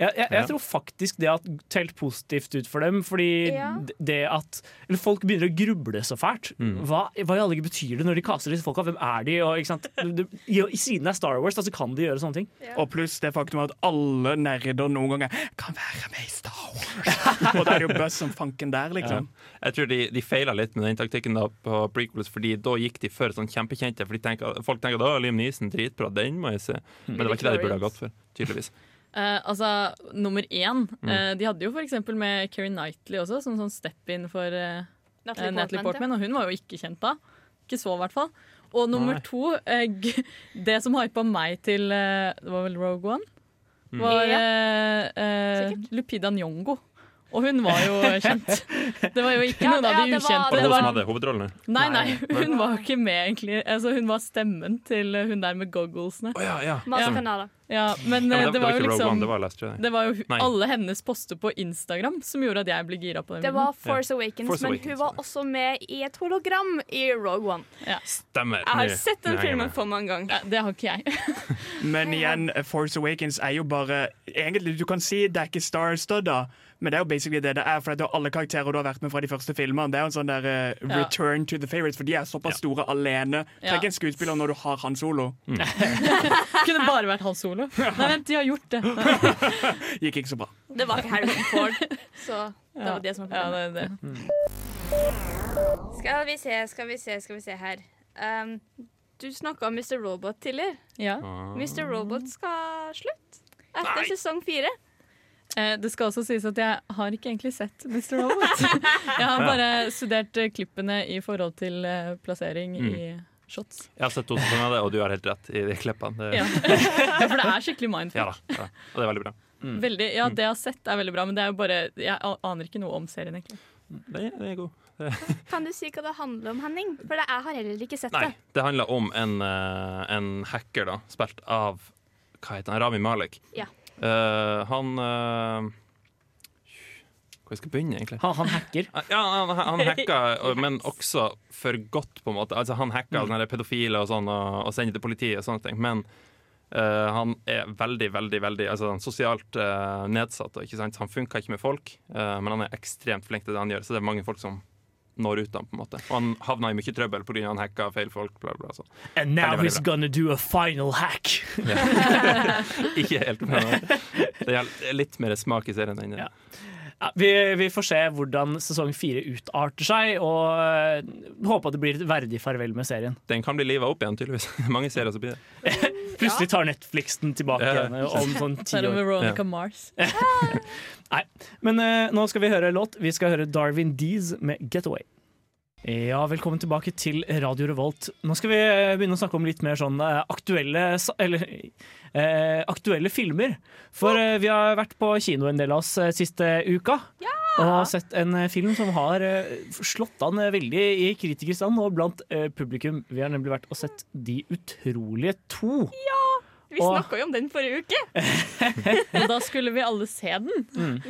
Jeg, jeg, jeg tror faktisk det har telt positivt ut for dem, fordi Ja. det at eller folk begynner å gruble så fælt. Mm. Hva, hva i alle dager betyr det når de kaster disse folka? Hvem er de? Og, ikke sant? I, siden det er Star Wars, altså så kan de gjøre sånne ting. Og pluss det faktum at alle nerder noen ganger kan være med i Star Wars. Og da er jo buzz som fanken der, liksom. Jeg tror de, de feila litt med den taktikken da på prequels, Fordi da gikk de for sånn kjempekjente. For tenker, folk tenker da Liam Neeson, dritbra, den må jeg se. Men det var ikke det de burde ha gått for, tydeligvis. Eh, altså, nummer én Mm. uh, De hadde jo for eksempel med Keri Knightley også, som sånn step-in for uh, Natalie Natalie Portman, og hun var jo ikke kjent da. Ikke så, i hvert fall. Og nummer Nei. to, det som hypa meg til Det var vel Rogue One? Mm. Var eh, eh, Lupita Nyong'o. Og hun var jo kjent. Det var jo ikke Ja, noen av de ukjente. Det var hun som var, hadde hovedrollene? nei, nei, hun var ikke med, egentlig. Altså, hun var stemmen til hun der med gogglesene. Oh, ja, ja. Masse Ja. men, Ja, men, det, det, var, det var jo ikke Rogue liksom One, det var Last Jedi. Det var jo Nei. alle hennes poster på Instagram som gjorde at jeg ble gira på den Det var Force Awakens, Force men Awakens, hun var også med i et hologram i Rogue One. Stemmer. Jeg har sett den filmen for mange ganger. Ja, det har ikke jeg. Men igjen, Force Awakens er jo bare Egentlig, du kan si det er ikke star-studda, Men det er jo basically det det er, for det er alle karakterer du har vært med fra de første filmene. Det er jo en sånn der eh, Ja. return to the favorites, for de er såpass store alene. Ja. En skuespiller når du har Han Solo. Kunne bare vært Hans Solo. Nei, vent, de har gjort det. Gikk ikke så bra. Det var ikke Harrison Ford, så det var det som var Ja, problemet. det, er det. Skal vi se, skal vi se, skal vi se her. Um, du snakka om Mr. Robot tidligere. Ja. Mr. Robot skal slutte etter sesong fire. Eh, Det skal også sies at jeg har ikke egentlig sett Mr. Robot. Jeg har bare studert eh, klippene i forhold til plassering plassering i shots. Jeg har sett to sesonger av det, og du har helt rett i de klippene. Det, Ja. ja, for det er skikkelig ja mindfuck. da, ja. Og det er veldig bra. Veldig, ja, det jeg har sett er veldig bra, men det er jo bare Jeg aner ikke noe om serien, egentlig. Det, det er god. Kan du si hva det handler om, Henning? For det, jeg har heller ikke sett Nei, det. det handler om en, eh, en hacker, da, spilt av Hva heter han? Rami Malek. Ja. Uh, han eh, Hvor jeg skal begynne, egentlig? Han, han hacker. Ja, han, han hacka, men også for godt, på en måte. Altså, han hacka sånne pedofile og sånn, og, og sendte til politiet og sånne ting. Men uh, han er veldig, veldig veldig altså, han sosialt uh, nedsatt. Ikke sant? Han funka ikke med folk, uh, men han er ekstremt flink til det han gjør. Så det er mange folk som når ut ham, på en måte. Og han havna i mye trøbbel pga. han hacka feil folk. Bla, bla, sånn. And now veldig he's veldig gonna do a final hack. Ikke helt, men det er litt mer smak i serien enn det. Ja. Ja, vi, vi får se hvordan sesong fire utarter seg, og uh, håper at det blir et verdig farvel med serien. Den kan bli liva opp igjen, tydeligvis. Mange serier som blir det. Plutselig tar Netflix den tilbake Ja. igjen om sånn ti år. Veronica Mars. Nei, men uh, nå skal vi høre låt. Vi skal høre Darwin Dees med 'Getaway'. Ja, velkommen tilbake til Radio Revolt. Nå skal vi eh, begynne å snakke om litt mer sånn eh, aktuelle Eller eh, aktuelle filmer. For eh, vi har vært på kino en del av oss eh, siste uka. Og sett en film som har slått an veldig i kritikerstand og blant publikum. Vi har nemlig vært og sett De utrolige to. Vi Og- snakka jo om den forrige uke. Og da skulle vi alle se den.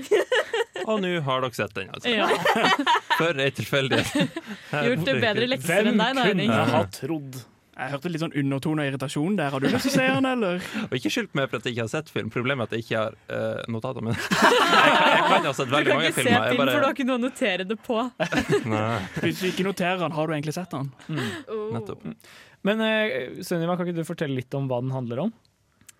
Og nå har dere sett den, altså. Ja. For ei tilfeldighet. Gjort det bedre lekser Hvem enn deg, da, Henning. kunne ha trodd? Jeg hørte litt sånn undertone av irritasjon der. Har du lyst til å se den, eller? Og ikke skyld meg for at jeg ikke har sett film. Problemet er at jeg ikke har uh, notater. Men jeg, jeg kan ha sett veldig mange filmer. Du kan ikke se filmer. bare... film, for du har ikke noe å notere det på. nei, Hvis du ikke noterer den, har du egentlig sett den? Oh. nettopp. Men uh, Sunniva, kan ikke du fortelle litt om hva den handler om?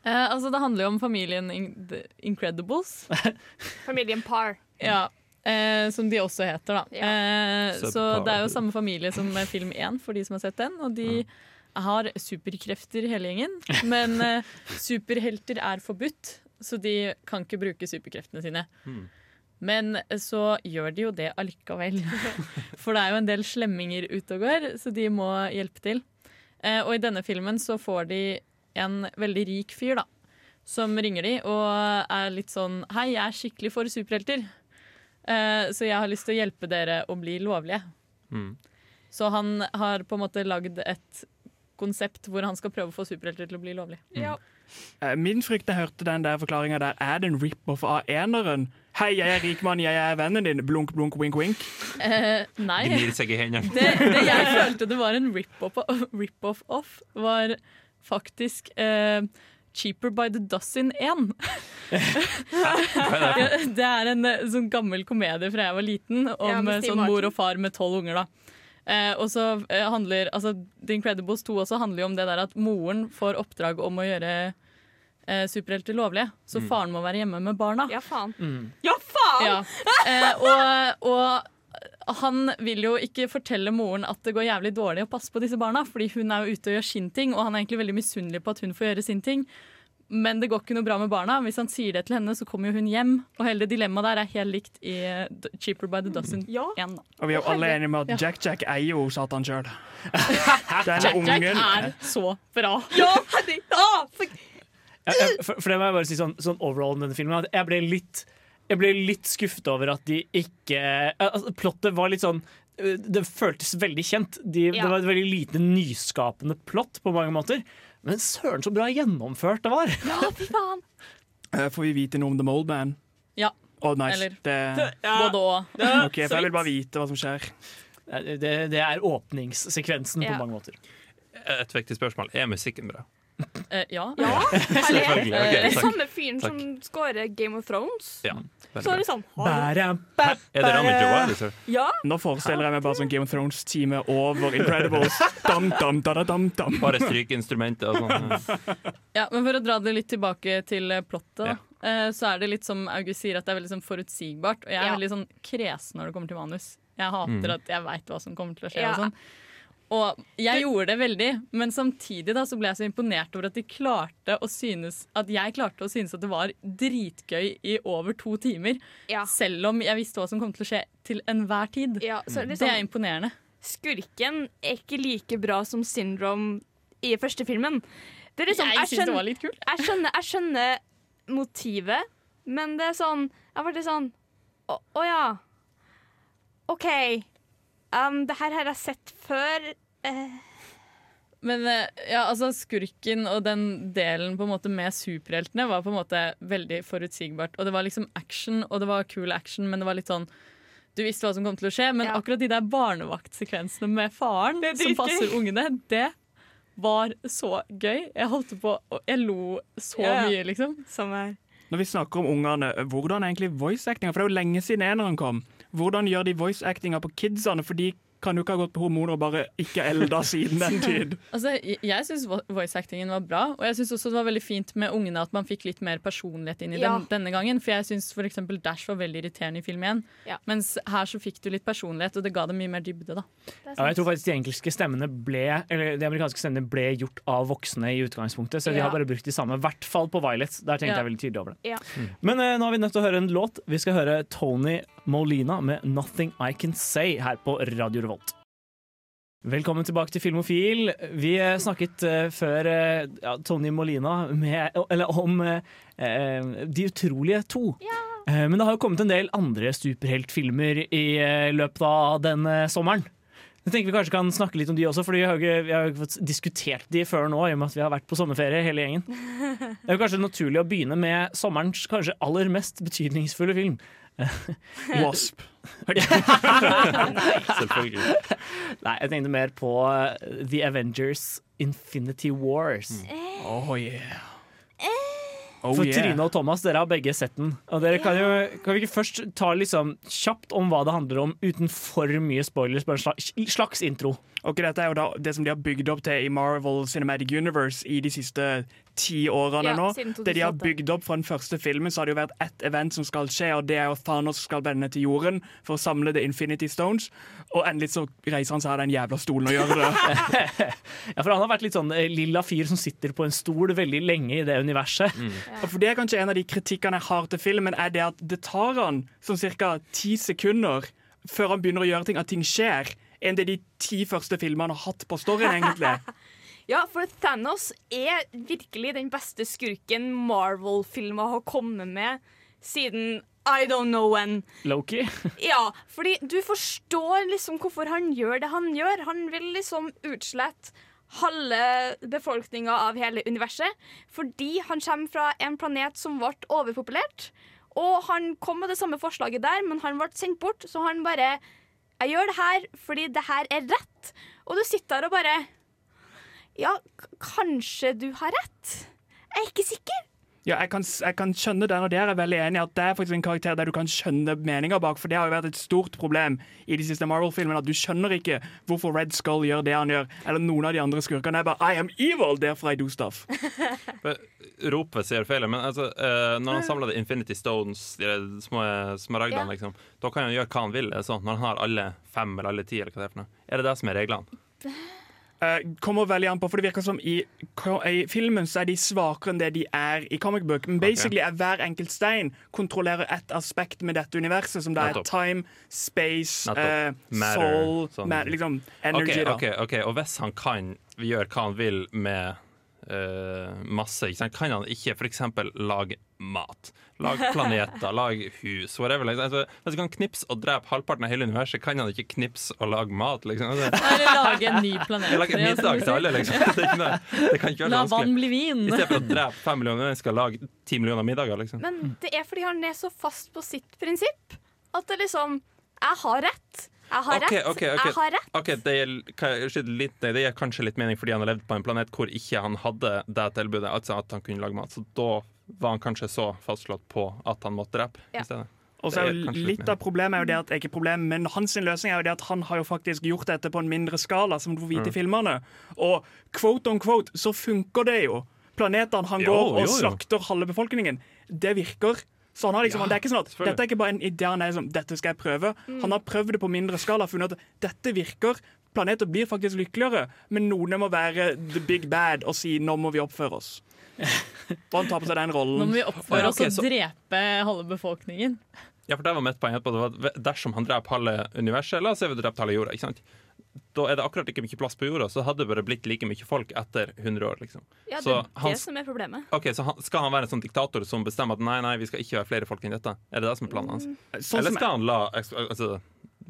Eh, altså, det handler jo om familien In The Incredibles. Familien Par. Ja. Eh, som de også heter, da. Ja. Eh, så det er jo samme familie som med film 1, for de som har sett den. Og de har superkrefter, hele gjengen. Men eh, superhelter er forbudt, så de kan ikke bruke superkreftene sine. Mm. Men så gjør de jo det allikevel. For det er jo en del slemminger ute og går, så de må hjelpe til. Eh, og i denne filmen så får de en veldig rik fyr, da. Som ringer de og er litt sånn Hei, jeg er skikkelig for superhelter. Eh, så jeg har lyst til å hjelpe dere å bli lovlige. Mm. Så han har på en måte lagd et konsept hvor han skal prøve å få superhelter til å bli lovlige. Ja. Eh, Min frykt da jeg hørte den der forklaringa der, er det en rip-off av eneren? Hei, jeg er rikmann, jeg er vennen din. Blunk, blunk, wink, wink. Eh, nei. Gnir seg i hendene. Det, det jeg følte det var en rip-off rip off, var faktisk eh, Cheaper by the Dozen 1. Ja, det er en eh, sånn gammel komedie fra jeg var liten, om Ja, eh, sånn mor og far med tolv unger. da. Eh, og så eh, handler altså, The Incredibles 2 også handler jo om det der at moren får oppdrag om å gjøre eh, superhelter lovlige. Så faren må være hjemme med barna. ja, faen. Mm. Ja, faen! Ja. Eh, og, og han vil jo ikke fortelle moren at det går jævlig dårlig å passe på disse barna, fordi hun er jo ute og gjør sin ting, og han er egentlig veldig misunnelig på at hun får gjøre sin ting. Men det går ikke noe bra med barna. Hvis han sier det til henne, så kommer jo hun hjem. Og hele det dilemmaet der er helt likt i Cheaper by the Dozen Ja. 1. Da. Og vi er jo alle enige med at Jack Jack eier jo Satan sjøl. Jack-Jack ungen er så bra. Ja, Henning! Ah. Ja, ja, for, for det må jeg bare si sånn, sånn overall med denne filmen at jeg ble litt jeg ble litt skuffet over at de ikke eh, altså, Plottet var litt sånn eh, Det føltes veldig kjent. De, Ja. Det var et veldig lite nyskapende plott på mange måter. Men søren så bra gjennomført det var! Ja, fy faen. Eh, Får vi vite noe om The Mold Man? Ja. Oh, nice. Eller- Det, Både og. Okay, jeg vil bare vite hva som skjer. Det, det er åpningssekvensen Ja. på mange måter. Et viktig spørsmål. Er musikken bra? Eh, ja. Ja, herlig. Selvfølgelig. Det er takk. samme fyren som scorer Game of Thrones. Ja, Så liksom Bæram, bæ, Er det Rami Ja, Nå forestiller jeg meg bare sånn Game of Thrones-teamet over Incredibles. Dam, dam, da, da, dam, dam. Bare strykeinstrumentet og sånn. Ja, men For å dra det litt tilbake til eh, plottet, Ja. eh, så er det litt som August sier, at det er veldig sånn forutsigbart. Og jeg er Ja. veldig sånn kresen når det kommer til manus. Jeg hater Mm. at jeg veit hva som kommer til å skje. Ja. Og sånn jeg gjorde det veldig, men samtidig da så ble jeg så imponert over at de klarte å synes At jeg klarte å synes at det var dritgøy i over to timer. ja. Selv om jeg visste hva som kom til å skje til enhver tid. ja så Det liksom, er imponerende. Skurken er ikke like bra som Syndrome i første filmen. Det liksom, jeg syns det var litt kult. jeg, skjønner, jeg skjønner motivet, men det er sånn Jeg ble sånn Å å ja. OK. Um, det her har jeg sett før. Uh. Men eh, ja, altså skurken og den delen på en måte med superheltene var på en måte veldig forutsigbart. Og det var liksom action, og det var cool action, men det var litt sånn Du visste hva som kom til å skje, men Ja. akkurat de der barnevaktsekvensene med faren Det som passer ungene, det var så gøy. Jeg holdt på og Jeg lo så Ja, ja. mye, liksom. som er Når vi snakker om ungene, hvordan er egentlig voice-actinga? For det er jo lenge siden eneren kom. Hvordan gjør de voice-actinga på kidsene? For de kan jo ikke ha gått på hormoner og bare ikke elda siden den tid. Altså, jeg syns voice-actingen var bra, og jeg syns også det var veldig fint med ungene at man fikk litt mer personlighet inn i Ja. den, denne gangen. For jeg syns f.eks. Dash var veldig irriterende i film igjen. Ja. Mens her så fikk du litt personlighet, og det ga det mye mer dybde, da. er Ja, jeg tror faktisk de engelske stemmene ble Eller de amerikanske stemmene ble gjort av voksne i utgangspunktet, så de har bare brukt de samme. I hvert fall på Violet. Der tenkte Ja. jeg veldig tydelig over det. Ja. Men uh, nå har vi nødt til å høre en låt. Vi skal høre Tony Molina med 'Nothing I Can Say' her på Radio Revolt. Velkommen tilbake til Filmofil. Vi eh, snakket eh, før eh, ja, Tony Molina med, eller om eh, De utrolige to. Eh, men det har jo kommet en del andre superheltfilmer i løpet av denne sommeren. Jeg tenker Vi kanskje kan snakke litt om de også, for vi har jo ikke fått diskutert de før nå. i og med at vi har vært på sommerferie hele gjengen. Det er jo kanskje naturlig å begynne med sommerens kanskje aller mest betydningsfulle film. Wasp. Selvfølgelig. Nei, jeg tenkte mer på eh, The Avengers Infinity Wars. Oh yeah. Oh, For yeah. Trine og Thomas, dere har begge sett den. Og dere kan, jo, kan vi ikke først ta liksom kjapt om hva det handler om, uten for mye spoilers? Bare en slags intro. Ok, Dette er jo da det som de har bygd opp til i Marvel Cinematic Universe i de siste ti årene Ja, nå. Det de har bygd opp fra den første filmen, så har det jo vært ett event som skal skje, og det er jo Thanos skal vende til jorden for å samle The Infinity Stones. Og endelig så reiser han seg av den jævla stolen og gjør det. Ja, for Han har vært litt sånn eh, lilla fyr som sitter på en stol veldig lenge i det universet. Og For Det er kanskje en av de kritikkene jeg har til filmen, er det at det tar han sånn ca. ti sekunder før han begynner å gjøre ting, at ting skjer, enn det de ti første filmene har hatt på storyen, egentlig. Ja, for Thanos er virkelig den beste skurken Marvel-filmer har kommet med siden I don't know when. Loki. Ja, fordi du forstår liksom hvorfor han gjør det han gjør. Han vil liksom utslette halve befolkninga av hele universet fordi han kommer fra en planet som ble overpopulert. Og han kom med det samme forslaget der, men han ble sendt bort, så han bare Jeg gjør det her fordi det her er rett. Og du sitter her og bare Ja, kanskje du har rett? Jeg er ikke sikker. Ja, jeg kan, jeg kan skjønne den, og der er jeg veldig enig i at det er faktisk en karakter der du kan skjønne meninga bak, for det har jo vært et stort problem i de siste Marvel-filmene, at du skjønner ikke hvorfor Red Skull gjør det han gjør, eller noen av de andre skurkene er bare I am evil, derfor I do stuff. Ropet sier feil, men altså, uh, når han samler The Infinity Stones, de små smaragdene, yeah. liksom, da kan han gjøre hva han vil. Sånn, når han har alle fem eller alle ti, eller hva det er for noe. Er det det som er reglene? Eh, kommer veldig an på, for det virker som i, i filmen så er de svakere enn det de er i comic book. Men basically er hver enkelt stein kontrollerer ett aspekt med dette universet, som det er time, space, Matter, soul, sånn. ma- liksom energy. da. okay, okay. Og hvis han kan gjøre hva han vil med uh, masse, kan han ikke f.eks. lage mat? Lage planeter, lag hus, whatever. Liksom. Altså, hvis han kan knipse og drepe halvparten av hele universet, kan han ikke knipse og lage mat? Liksom. Altså, Eller lage en ny planet. lage en middag til alle, liksom. Det, er ikke noe, det kan ikke være La vann bli vin. I stedet for å drepe fem millioner mennesker, lage ti millioner middager. Liksom. Men det er fordi han er så fast på sitt prinsipp. At det liksom Jeg har rett. Jeg har okay, rett. Okay, okay. Jeg har rett. Okay, det gir, litt, det gir kanskje litt mening fordi han har levd på en planet hvor ikke han hadde det tilbudet, altså at han kunne lage mat. Så da var han kanskje så fastslått på at han måtte drepe Ja. i stedet. Og så er jo litt av problemet er jo det at ikke problemet, men hans løsning er jo det at han har jo faktisk gjort dette på en mindre skala, som du får vite i filmene. Og quote on quote så funker det jo. Planetene han Jo, går og jo. slakter halve befolkningen, det virker. Så han har liksom, Ja, det er ikke sånn at. Dette er ikke bare en idé han er liksom, dette skal jeg prøve. Han har prøvd det på mindre skala og funnet at dette virker. Planeter blir faktisk lykkeligere, men noen må være the big bad og si nå må vi oppføre oss. Og han tar på seg den Nå må vi oppføre Ja, oss ok, og så- drepe halve befolkningen. Ja, for det var mitt poeng. Det var dersom han dreper halve universet, la oss si vi drept halve jorda, ikke sant? Da er det akkurat ikke mye plass på jorda, så hadde det bare blitt like mye folk etter 100 år. liksom. Ja, det Så er han- det som er problemet. Ok, Så han, skal han være en sånn diktator som bestemmer at nei, nei, vi skal ikke være flere folk enn dette? Er det det som er planen hans? Sånn Eller skal han la altså,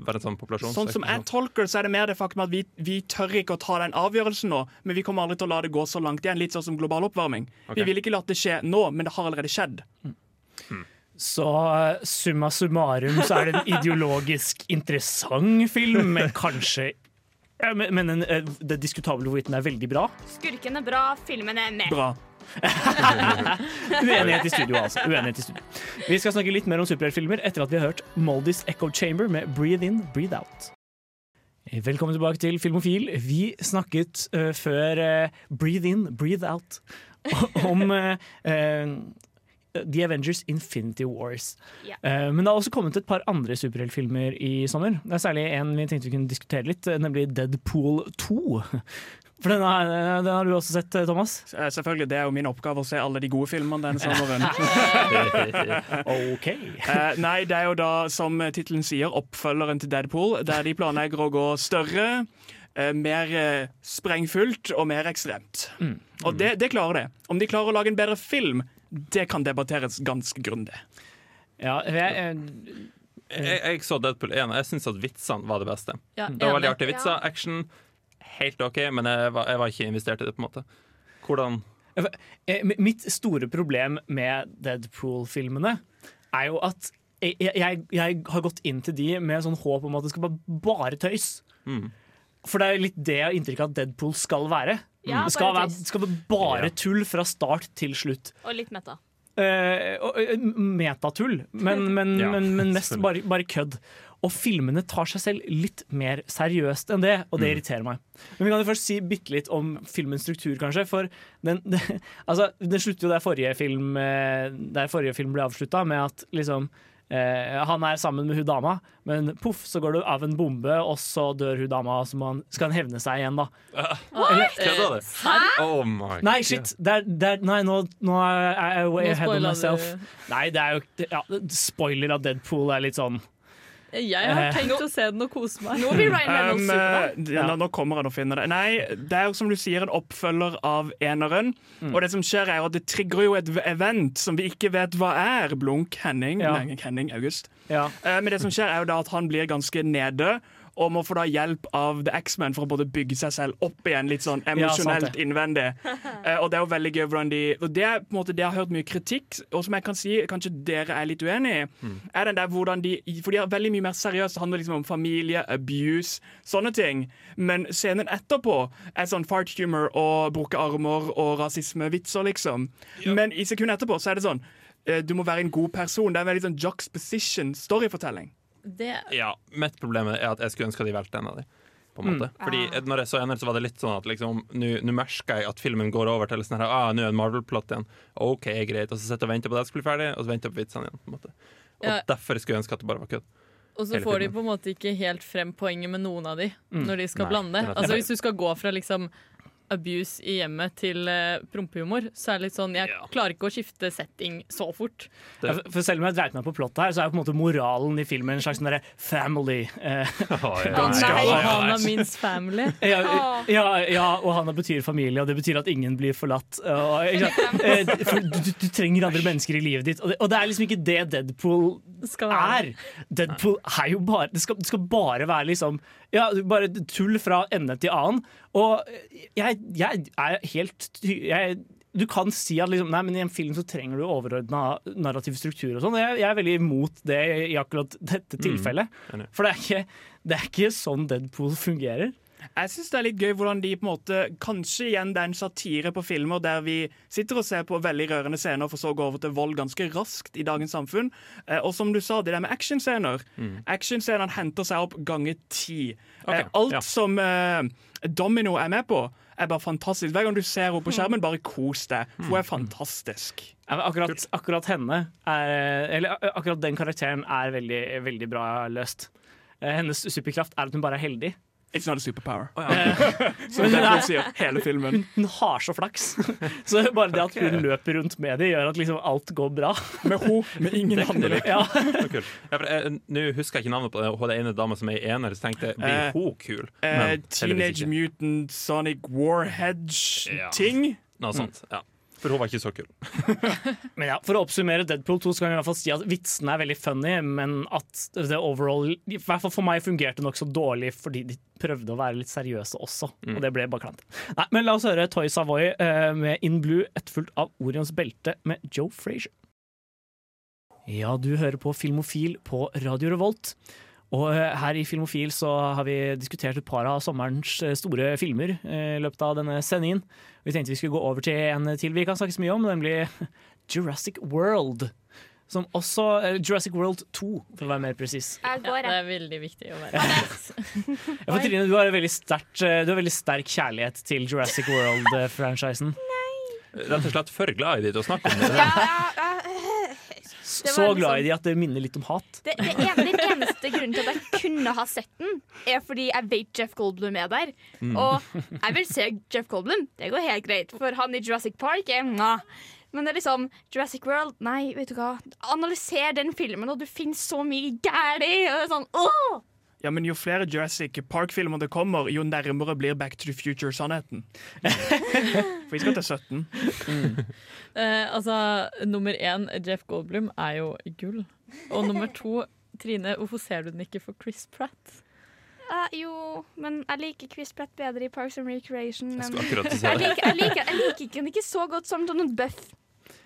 en sånn som jeg tolker så er det mer det faktum at vi, vi tør ikke å ta den avgjørelsen nå, men vi kommer aldri til å la det gå så langt igjen. Litt sånn som global oppvarming. Vi Ok. vil ikke la det skje nå, men det har allerede skjedd. Så eh, summa summarum så er det en ideologisk interessant film, men kanskje ja, men, men en, eh, det er diskutabelt hvorvidt den er veldig bra. Skurken er bra, filmen er med. Bra. Uenighet i studio, altså. Uenighet i studio. Vi skal snakke litt mer om superheltfilmer etter at vi har hørt Moldys Echo Chamber med Breathe In, Breathe Out. Velkommen tilbake til Filmofil. Vi snakket uh, før uh, Breathe In, Breathe Out om uh, The Avengers Infinity Wars. Yeah. Eh, men det har også kommet et par andre superheltfilmer i sommer. Det er særlig en vi tenkte vi kunne diskutere litt, eh, nemlig Deadpool 2. For den har, den har du også sett, eh, Thomas? Eh, Selvfølgelig, Det er jo min oppgave å se alle de gode filmene denne sommeren. OK. Eh, nei, det er jo da, som tittelen sier, oppfølgeren til Deadpool, der de planlegger å gå større, eh, mer eh, sprengfullt og mer ekstremt. Og det, det klarer det. Om de klarer å lage en bedre film, det kan debatteres ganske grundig. Ja, jeg, eh, Jeg, jeg så Deadpool 1, og jeg syns at vitsene var det beste. Ja, Det var veldig artige vitser. Action, helt OK, men jeg var, jeg var ikke investert i det. på en måte Hvordan Eh, Mitt store problem med Deadpool-filmene er jo at jeg, jeg, jeg har gått inn til de med sånn håp om at det skal være bare tøys. Mm. For det er litt det jeg har inntrykk av at Deadpool skal være. Ja, det skal være, skal være bare tull fra start til slutt. Og litt meta. Eh, og, eh, metatull, men, men, Ja, men, men mest bare, bare kødd. Og filmene tar seg selv litt mer seriøst enn det, og det Mm. irriterer meg. Men vi kan jo først si bitte litt om filmens struktur, kanskje. For den, det, altså, den slutter jo der forrige film, eh, der forrige film ble avslutta, med at liksom eh, han er sammen med hun dama, men poff, så går det av en bombe, og så dør hun dama, og så skal han hevne seg igjen, da. Kødda du? Oh my Nei, shit! Det er, det er, nei, nå, nå er jeg way Nå ahead of myself. du. Nei, det er jo ja, Spoiler av Deadpool er litt sånn Jeg har tenkt å se den og kose meg. Nå blir Ryan Reynolds Um, super, eh, ja, nå, kommer han og finner det. Nei, det er jo som du sier en oppfølger av eneren. Og det som skjer er at det trigger jo et event som vi ikke vet hva er. Blunk Henning. Ja. Henning August. Ja. Uh, Men det som skjer er jo da at han blir ganske nede. Og må få da hjelp av The X-Men for å både bygge seg selv opp igjen litt sånn emosjonelt det. innvendig. Uh, og det er jo veldig gøy hvordan de Og det er på en måte det jeg har hørt mye kritikk, og som jeg kan si kanskje dere er litt uenig i, er den der hvordan de For de er veldig mye mer seriøse. Det handler liksom om familie, abuse, sånne ting. Men scenen etterpå er sånn fart humor og bruke armer og rasismevitser, liksom. Men i sekundet etterpå så er det sånn eh, du må være en god person. Det er en veldig sånn juxposition storyfortelling. Det, Ja, Mitt problem er at jeg skulle ønske de valgte en av de. På en måte. Fordi når jeg så eneren, så var det litt sånn at liksom, nå merka jeg at filmen går over til sånn her, ah, nå er en Marvel-plott igjen. OK, greit. Og så sitter jeg og venter på at jeg skal bli ferdig, og så venter jeg på vitsene igjen. på en måte. Og Ja. derfor skulle jeg ønske at det bare var kødd. og så får de på en måte ikke helt frem poenget med noen av de når de skal Nei, blande. det Altså. Hvis du skal gå fra liksom abuse i hjemmet til uh, prompehumor, så er det litt sånn Jeg Ja. klarer ikke å skifte setting så fort. Det- Ja, for- For selv om jeg dreit meg på plottet her, så er jo på en måte moralen i filmen en slags sånn derre family. Eh, Ganske nei. Ohana means family. ja, ja, ja, og han betyr familie, og det betyr at ingen blir forlatt. Og, ikke sant? Eh, for du, du, du trenger andre mennesker i livet ditt, og det, og det er liksom ikke det Deadpool er. Deadpool er jo bare Det skal, det skal bare være liksom Ja, bare tull fra ende til annen. Og jeg, jeg er helt Jeg du kan si at liksom, nei, men i en film så trenger du overordna narrativ struktur og sånn. Jeg, jeg er veldig imot det i akkurat dette tilfellet. Mm. For det er, ikke, det er ikke sånn Deadpool fungerer. Jeg syns det er litt gøy hvordan de på en måte Kanskje igjen det er en satire på filmer der vi sitter og ser på veldig rørende scener, for så å gå over til vold ganske raskt i dagens samfunn. Eh, og som du sa, det der med actionscener. Actionscenene henter seg opp ganger ti. Eh, alt ja. som eh, Domino er med på, er bare fantastisk. Hver gang du ser henne på skjermen, bare kos deg. For hun er fantastisk. Ja, Akkurat, akkurat henne er, Eller akkurat den karakteren er veldig, veldig bra løst. Eh, Hennes superkraft er at hun bare er heldig. It's not a superpower. Oh, ja. det er, sier hele filmen. hun har så flaks. Så bare det at hun løper rundt med det, gjør at liksom alt går bra. Med hun, med ingen andre. Ja. Så. Ja, Nå husker jeg ikke navnet på det, hun er ene dama som er i ener, så tenkte jeg blir Eh, hun kul? Eh, Men Teenage. Mutant Sonic Ja. Warhead-ting. Noe sånt. Ja. For hun var ikke så kul. Men ja, For å oppsummere Deadpool 2 så kan vi i hvert fall si at vitsene er veldig funny, men at det overall i hvert fall for meg fungerte nokså dårlig fordi de prøvde å være litt seriøse også. Og det ble bare klant. Nei, men La oss høre Toy Savoy eh, med In Blue, etterfulgt av Orions belte med Joe Frazier. Ja, du hører på Filmofil på Radio Revolt. Og eh, her i Filmofil så har vi diskutert et par av sommerens eh, store filmer eh, i løpet av denne sendingen. Vi tenkte vi skulle gå over til en til vi kan snakke så mye om, nemlig Jurassic World. Som også Jurassic World 2, for å være mer presis. Ja, det er veldig viktig å være Ja, Trine, du har, veldig sterkt, du har veldig sterk kjærlighet til Jurassic World-franchisen. Rett og slett for glad i de til å snakke om det. Ja, ja, ja. Så liksom- glad i de at det minner litt om hat. Det, det ene, den eneste grunnen til at jeg kunne ha sett den, er fordi jeg vet Jeff Goldblum er der. Og jeg vil se Jeff Goldblum. Det går helt greit, for han i Jurassic Park er mwah. Men det er liksom Jurassic World Nei, vet du hva. Analyser den filmen, og du finner så mye galt i. Sånn, åh! Ja, men Jo flere Jurassic Park-filmer det kommer, jo nærmere blir Back to the Future-sannheten. For vi skal til 17. Eh, altså, nummer én, Jeff Goldblum, er jo gull. Og nummer to, Trine, hvorfor ser du den ikke for Chris Pratt? Uh, jo, men jeg liker Chris Pratt bedre i Parks and Recreation. Jeg Jeg liker, jeg, liker, jeg liker ikke den ikke så godt som Donald buff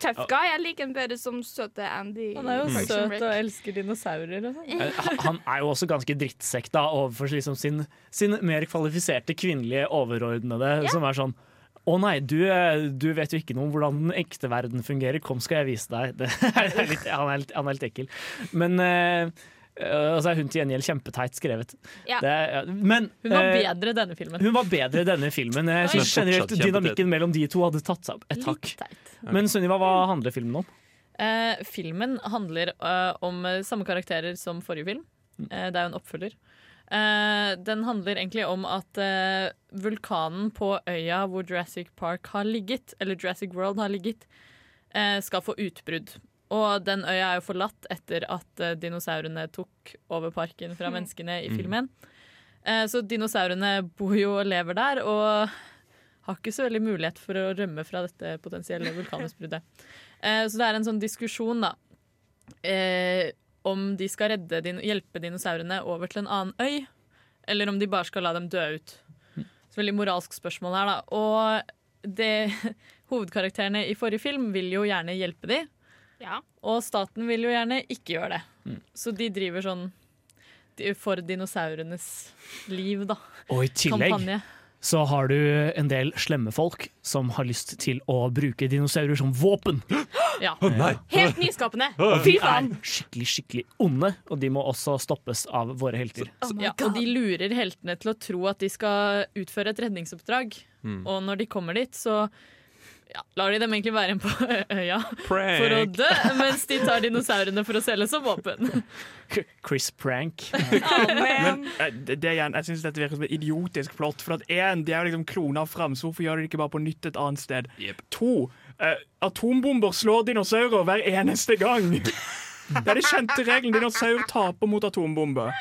tough guy. Jeg liker den bedre som søte Andy. Han er jo mm. Søt og elsker dinosaurer og sånn. Eh, Han er jo også ganske drittsekk da, overfor liksom sin, sin mer kvalifiserte kvinnelige overordnede, som er sånn å nei, du, eh, du vet jo ikke noe om hvordan den ekte verden fungerer. Kom, skal jeg vise deg. Det er litt, han, er litt, han er litt ekkel. Men uh, så er hun til gjengjeld kjempeteit skrevet. Ja. Det ja, men Hun var eh, bedre denne filmen. hun var bedre i denne filmen. Jeg synes generelt. Dynamikken mellom de to hadde tatt seg opp et hakk. Men Sunniva, hva handler filmen om? Eh, filmen handler uh, om eh, samme karakterer som forrige film. Eh, det er jo en oppfølger. Eh, den handler egentlig om at eh, vulkanen på øya hvor Jurassic Park har ligget, eller Jurassic World har ligget, eh, skal få utbrudd. Og den øya er jo forlatt etter at eh, dinosaurene tok over parken fra menneskene i filmen. Eh, så dinosaurene bor jo og lever der, og har ikke så veldig mulighet for å rømme fra dette potensielle vulkanutbruddet. Eh, så det er en sånn diskusjon, da. Om de skal redde hjelpe dinosaurene over til en annen øy, eller om de bare skal la dem dø ut. Så veldig moralsk spørsmål her, da. Og det, hovedkarakterene i forrige film vil jo gjerne hjelpe de, Ja. og staten vil jo gjerne ikke gjøre det. Så de driver sånn de- for dinosaurenes liv, da. Og i tillegg Kampanje. så har du en del slemme folk som har lyst til å bruke dinosaurer som våpen. Ja. Helt nyskapende. Og Fy de er skikkelig, skikkelig onde, og de må også stoppes av våre helter. Oh Ja, og de lurer heltene til å tro at de skal utføre et redningsoppdrag. Og når de kommer dit, så ja, lar de dem egentlig være igjen på øya for å dø, mens de tar dinosaurene for å selge som våpen. Chris Prank. Men eh, det, det igjen, jeg synes dette virker som et idiotisk plott. For at en, De er jo liksom klona fram, så hvorfor gjør de det ikke bare på nytt et annet sted? Yep. To, uh, atombomber slår dinosaurer hver eneste gang. Det er de kjente reglene. Dinosaur taper mot atombomber.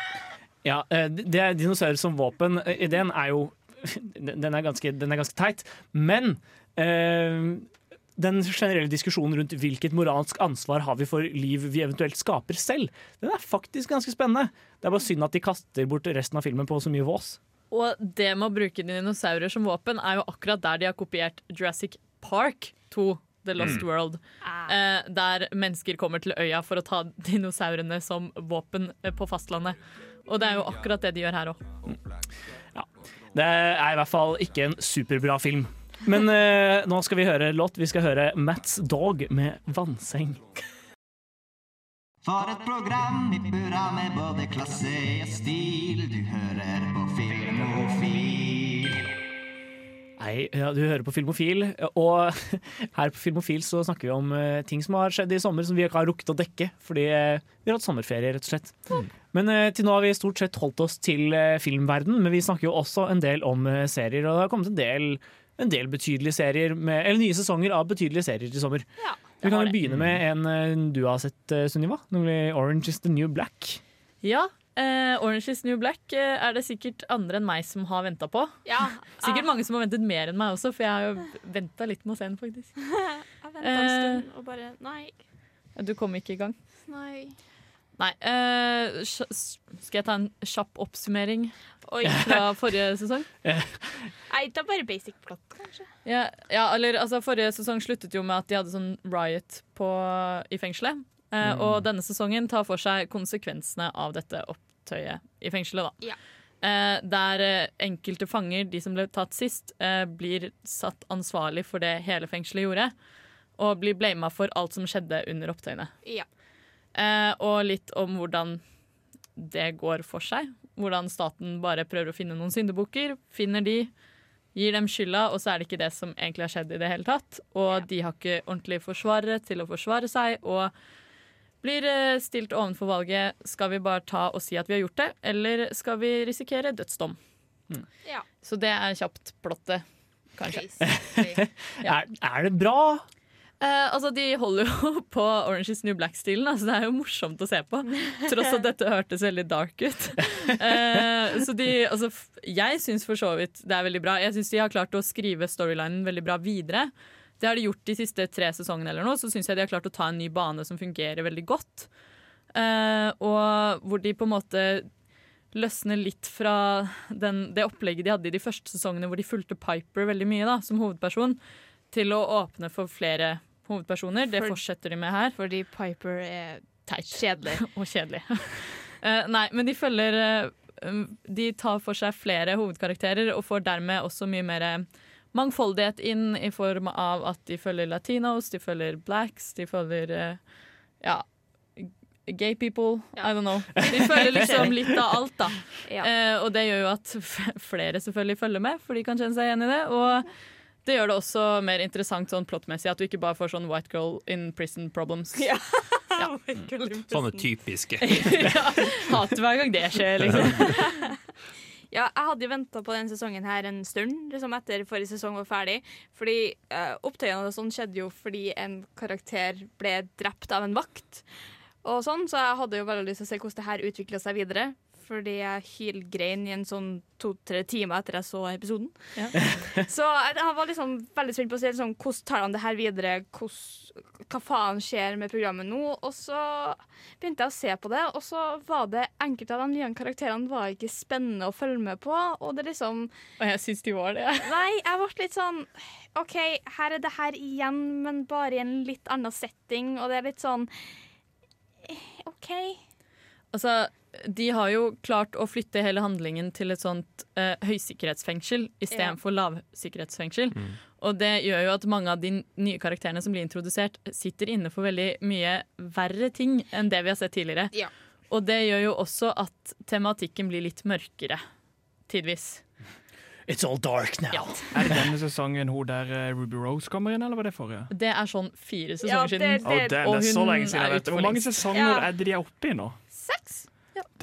Ja, eh, det er dinosaurer som våpen. Ideen er jo Den er ganske, den er ganske teit, men den generelle diskusjonen rundt hvilket moralsk ansvar har vi for liv vi eventuelt skaper selv, den er faktisk ganske spennende. Det er bare synd at de kaster bort resten av filmen på så mye vås. Og det med å bruke dinosaurer som våpen er jo akkurat der de har kopiert Jurassic Park 2, The Lost Mm. World, Ah. eh, der mennesker kommer til øya for å ta dinosaurene som våpen eh, på fastlandet. Og det er jo akkurat det de gjør her òg. Det er i hvert fall ikke en superbra film. Men eh, nå skal vi høre låt. Vi skal høre Mats Dog med 'Vannseng'. For et program i burra med både klasse og stil. Du hører på Filmofil. Nei, ja, du hører på Filmofil, og her på Filmofil så snakker vi om eh, ting som har skjedd i sommer som vi ikke har rukket å dekke, fordi eh, vi har hatt sommerferie, rett og slett. Men eh, til nå har vi stort sett holdt oss til uh, filmverden, men vi snakker jo også en del om eh, serier, og det har kommet en del, en del betydelige serier, med, eller nye sesonger av betydelige serier til sommer. Ja, vi kan jo begynne med en eh, du har sett, uh, Sunniva, nemlig Orange is the New Black. Ja, Uh, Orange is New Black uh, er det sikkert andre enn meg som har venta på. Ja, Sikkert jeg- mange som har ventet mer enn meg også, for jeg har jo venta litt med å se den, faktisk. Jeg venta en stund og bare Nei. Du kom ikke i gang. Nei. Nei. Uh, skal jeg ta en kjapp oppsummering Oi. fra forrige sesong? Nei, er bare basic plot, kanskje. Ja, ja, eller altså Forrige sesong sluttet jo med at de hadde sånn riot på, i fengselet. Eh, Og denne sesongen tar for seg konsekvensene av dette opptøyet i fengselet. da. Ja. Uh, der enkelte fanger, de som ble tatt sist, eh, blir satt ansvarlig for det hele fengselet gjorde. Og blir blama for alt som skjedde under opptøyene. Ja. Eh, og litt om hvordan det går for seg. Hvordan staten bare prøver å finne noen syndebukker, finner de, gir dem skylda, og så er det ikke det som egentlig har skjedd i det hele tatt. Og de har ikke ordentlige forsvarere til å forsvare seg, og blir eh, stilt ovenfor valget skal vi bare ta og si at vi har gjort det, eller skal vi risikere dødsdom. Ja. Så det er kjapt plottet, kanskje. ja. Er, er det bra? Eh, altså, De holder jo på Orange is New Black-stilen. Altså, det er jo morsomt å se på. Tross at dette hørtes veldig dark ut. Uh, så de, altså, jeg syns for så vidt det er veldig bra. Jeg syns de har klart å skrive storylinen veldig bra videre. Det har de gjort de siste tre sesongene, eller noe, så syns jeg de har klart å ta en ny bane som fungerer veldig godt. Uh, og hvor de på en måte løsner litt fra den, det opplegget de hadde i de første sesongene, hvor de fulgte Piper veldig mye da, som hovedperson, til å åpne for flere hovedpersoner. Det For- fortsetter de med her. Fordi Piper er Teit kjedelig. og kjedelig. uh, nei, men de følger um, De tar for seg flere hovedkarakterer og får dermed også mye mer mangfoldighet inn i form av at de følger latinos, de følger blacks, de følger uh, ja, gay people. Ja. I don't know. De følger liksom litt av alt, da. Ja. Eh, og det gjør jo at flere selvfølgelig følger med, for de kan kjenne seg igjen i det. Og det gjør det også mer interessant sånn plottmessig, at du ikke bare får sånn white girl in prison problems. Ja. Sånne typiske. ja, hater hver gang det skjer, liksom. Ja, jeg hadde jo venta på denne sesongen her en stund, liksom etter forrige sesong var ferdig. Fordi uh, opptøyene og sånn skjedde jo fordi en karakter ble drept av en vakt. Og sånn, Så jeg hadde jo veldig lyst til å se hvordan det her utvikla seg videre. Fordi jeg hylgrein i en sånn to-tre timer etter jeg så episoden. Ja. så jeg, jeg var liksom veldig spent på å se liksom, hvordan tar han det her videre. Hvordan, hva faen skjer med programmet nå? Og så begynte jeg å se på det, og så var det enkelte av de nye karakterene var ikke spennende å følge med på. Og det liksom Og jeg syns de var det. Nei, jeg ble litt sånn OK, her er det her igjen, men bare i en litt annen setting, og det er litt sånn eh, OK. Altså, de har jo klart å flytte hele handlingen til et sånt eh, høysikkerhetsfengsel istedenfor lavsikkerhetsfengsel. Og det gjør jo at mange av de nye karakterene som blir introdusert, sitter inne for veldig mye verre ting enn det vi har sett tidligere. Ja. Og det gjør jo også at tematikken blir litt mørkere. Tidvis. It's all dark now. Ja. Er det denne sesongen hun der eh, Ruby Rose kommer inn, eller var det forrige? Det er sånn fire Ja, sesonger det- siden. Oh, damn, og det er så lenge siden. er ute Hvor mange sesonger Ja. er det de er oppe i nå? Seks.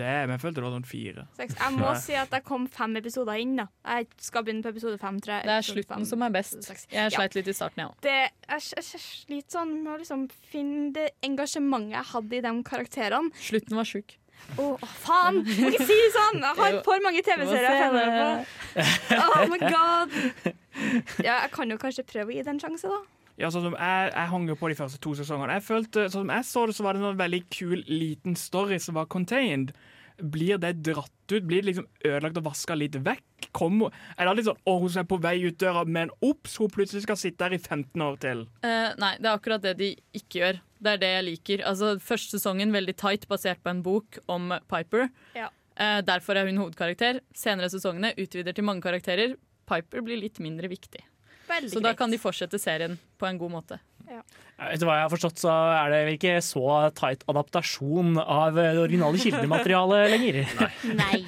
Det, men jeg følte det var sånn fire. Seks. Jeg må Nei. si at jeg kom fem episoder inn. da Jeg skal begynne på episode fem. Tre. Det er slutten fem, som er best. seks. Jeg Ja. sleit litt i starten, jeg ja. òg. det, jeg, jeg, jeg sliter sånn med å liksom finne det engasjementet jeg hadde i de karakterene. Slutten var sjuk. Å, å, faen! Må ikke si sånn! Jeg har for mange TV-serier jeg følger med på. Oh my god! Ja, jeg kan jo kanskje prøve å gi det en sjanse, da. Ja, sånn som jeg, jeg hang jo på de første to sesongene. Jeg følte, sånn som jeg så det, så var det en veldig kul liten story som var contained. Blir det dratt ut? Blir det liksom ødelagt og vaska litt vekk? Kom, Er det litt sånn å, hun er på vei ut døra, men ops, hun plutselig skal sitte her i 15 år til? Eh, nei, det er akkurat det de ikke gjør. Det er det jeg liker. Altså, Første sesongen veldig tight, basert på en bok om Piper. Ja. Eh, derfor er hun hovedkarakter. Senere sesongene utvider til mange karakterer. Piper blir litt mindre viktig. Veldig Så da kan de fortsette serien på en god måte. Etter hva jeg har forstått, så er det vel ikke så tight adaptasjon av det originale kildematerialet lenger. Nei.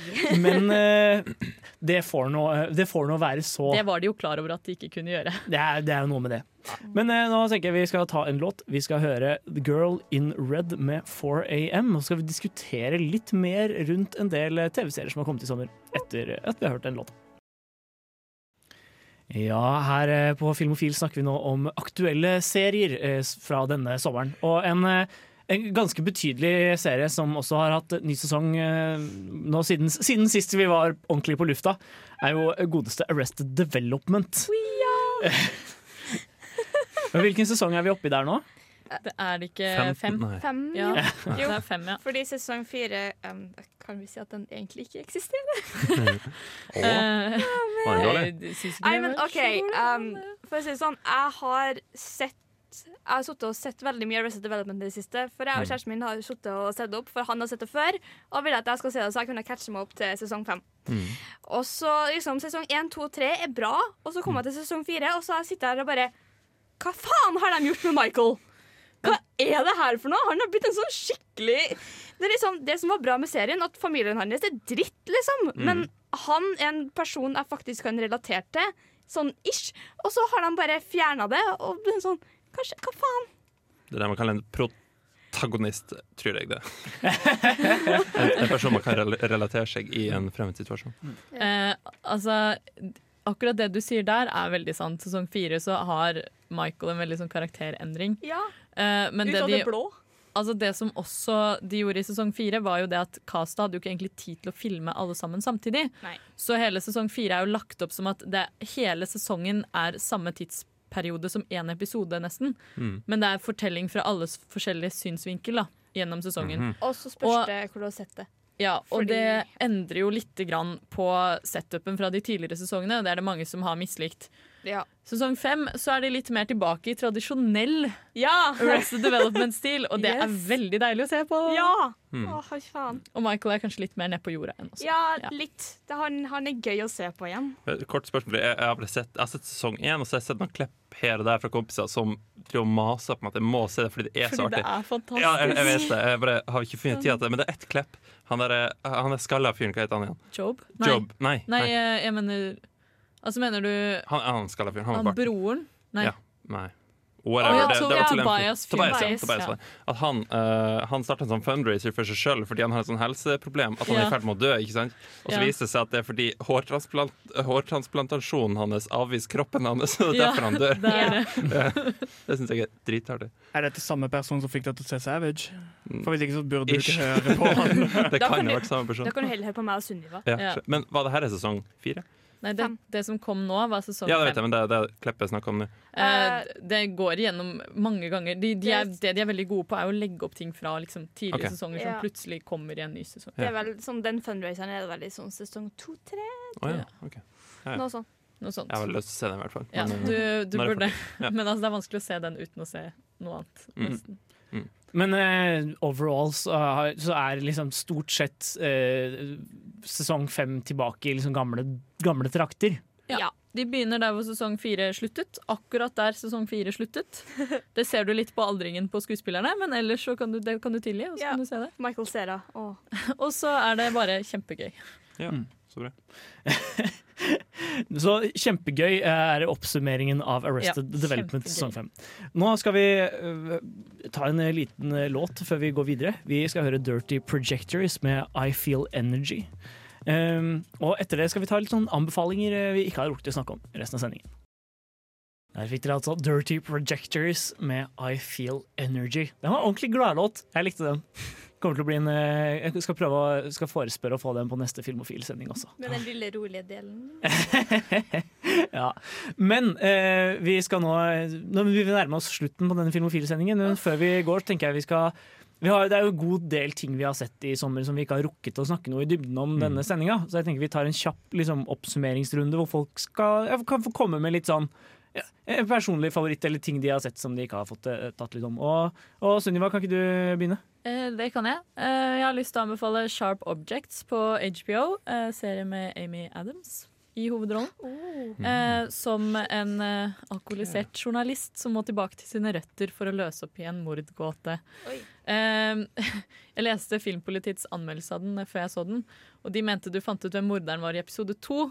Men uh, det får nå det får nå være så Det var de jo klar over at de ikke kunne gjøre. Det er, det er jo noe med det. Men uh, nå tenker jeg vi skal ta en låt. Vi skal høre The Girl in Red med 4AM. Og så skal vi diskutere litt mer rundt en del TV-serier som har kommet i sommer, etter at vi har hørt den låta. Ja, her eh, på Filmofil snakker vi nå om aktuelle serier eh, fra denne sommeren. Og en, eh, en ganske betydelig serie som også har hatt ny sesong nå siden, siden sist vi var ordentlig på lufta, er jo godeste Arrested Development. Ja! Hvilken sesong er vi oppe i der nå? Det er det ikke Fem- fem? Fem, Ja, Jo, det er fem, ja. Fordi sesong fire um, Kan vi si at den egentlig ikke eksisterer? Å, var den dårlig? jeg syns ikke Nei, men OK. Um, for å si det sånn, jeg har sett jeg har suttet og sett veldig mye Arrested Development i det siste. For jeg og kjæresten min har suttet og sett det opp, for han har sett det før. Og vil at jeg skal se det, så jeg kunne catche meg opp til sesong fem. Og så liksom sesong én, to, tre er bra, og så kommer jeg til sesong fire, og så sitter jeg her og bare Hva faen har de gjort med Michael? Hva er det her for noe? Han har blitt en sånn skikkelig Det er liksom det som var bra med serien, at familien hans er dritt, liksom. Men han er en person jeg faktisk kan relatere til, sånn ish. Og så har de bare fjerna det, og det er sånn Kanskje, Hva faen? Det er det man kaller en protagonist, tror jeg det. En, en person man kan relatere seg i en fremmed situasjon. Eh, altså, akkurat det du sier der, er veldig sant. Sesong fire så har Michael en veldig sånn karakterendring. Ja, uh, men ut det av de, det blå. altså det som også de gjorde i sesong fire, var jo det at Casta hadde jo ikke egentlig tid til å filme alle sammen samtidig. Nei. Så hele sesong fire er jo lagt opp som at det, hele sesongen er samme tidsperiode som én episode, nesten. Men det er fortelling fra alles forskjellige synsvinkel da, gjennom sesongen. Og så spørs det hvor du har sett det. Ja, og Fordi- det endrer jo lite grann på setupen fra de tidligere sesongene. Det er det mange som har mislikt. Ja. Sesong fem så er de litt mer tilbake i tradisjonell Ja! Arrested Development-stil, og det er veldig deilig å se på. ja. Mm. Å, faen. Og Michael er kanskje litt mer ned på jorda enn oss. Ja, Ja. litt. Det, han, han er gøy å se på igjen. Kort spørsmål. Jeg, jeg, har sett, jeg har sett sesong én, og så har jeg sett noen klipp her og der fra kompiser som driver maser på meg at jeg må se det fordi det er så Fordi det er fantastisk. Ja, jeg, jeg vet det. Jeg bare har ikke funnet tid til det. Men det er ett klipp. Han er, han er skalla fyren. Hva heter han igjen? Job? Nei. Job. Nei. Nei, nei. jeg, jeg mener Altså mener du Han, han skalla fyren. Han han broren? Nei. Ja. Nei. Whatever. Å, ja, det, to- det var Tobias. Tobias, ja, Tobias, ja. ja. At han, uh, han starta en sånn fundraiser for seg sjøl fordi han har et sånn helseproblem. At han er i ferd med å dø. ikke sant? Og så Ja. viser det seg at det er fordi hårtransplant, hårtransplantasjonen hans avviser kroppen hans. Og det er derfor han dør. Det det. Det syns jeg er dritartig. Er dette samme person som fikk deg til å se Savage? For hvis ikke så burde du ikke høre på han. Det kan kan ha vært samme person. Da kan du heller høre på meg og Sunniva. Ja. Ja. Men var det her er sesong fire? Nei, det, det som kom nå, var sesong Ja, det vet jeg, men det det er Kleppe snakker om nå. Eh, det går igjennom mange ganger. De, de er, Det- det de er veldig gode på, er å legge opp ting fra liksom, tidligere okay. sesonger Ja. som plutselig kommer i en ny sesong. Det er vel, sånn, den fundraiseren er det vel sånn sesong to-tre? Oh, ja, ok. Ja. Noe sånt. Noe sånt. Jeg har lyst til å se den, i hvert fall. Ja, Men, du, eh, du burde. Ja. Men altså, det er vanskelig å se den uten å se noe annet. Mm. Nesten. Men uh, overall så, så er liksom stort sett uh, sesong fem tilbake i liksom gamle, gamle trakter. Ja. Ja. De begynner der hvor sesong fire sluttet. Akkurat der sesong fire sluttet. Det ser du litt på aldringen på skuespillerne, men ellers så kan du, det kan du tilgi. Og så Ja. kan du se det. Michael Cera. Og så er det bare kjempegøy. ja, Mm. så bra. Så kjempegøy er oppsummeringen av Arrested Ja, Development sesong 5. Nå skal vi øh, ta en liten øh, låt før vi går videre. Vi skal høre Dirty Projectors med I Feel Energy. Um, og etter det skal vi ta litt sånn anbefalinger vi ikke har rukket å snakke om resten av sendingen. Der fikk dere altså Dirty Projectors med I Feel Energy. Den var en ordentlig gladlåt. Jeg likte den. Kommer til å bli en, øh, jeg skal prøve å, skal forespørre å få den på neste Filmofil-sending også. Med den lille rolige delen. ja. Men eh, vi skal nå Nå vil vi nærme oss slutten på denne Filmofil-sendingen. Men før vi går, tenker jeg vi skal vi har, det er jo en god del ting vi har sett i sommer som vi ikke har rukket å snakke noe i dybden om denne sendinga. Så jeg tenker vi tar en kjapp liksom, oppsummeringsrunde hvor folk skal, kan få komme med litt sånn ja, en personlig favoritt eller ting de har sett som de ikke har fått eh, tatt litt om. Og, og Sunniva, kan ikke du begynne? Eh, det kan jeg. Eh, jeg har lyst til å anbefale Sharp Objects på HBO. Eh, serie med Amy Adams i hovedrollen. Eh, som en eh, alkoholisert journalist som må tilbake til sine røtter for å løse opp i en mordgåte. Eh, jeg leste Filmpolitiets anmeldelse av den før jeg så den, og de mente du fant ut hvem morderen var i episode to.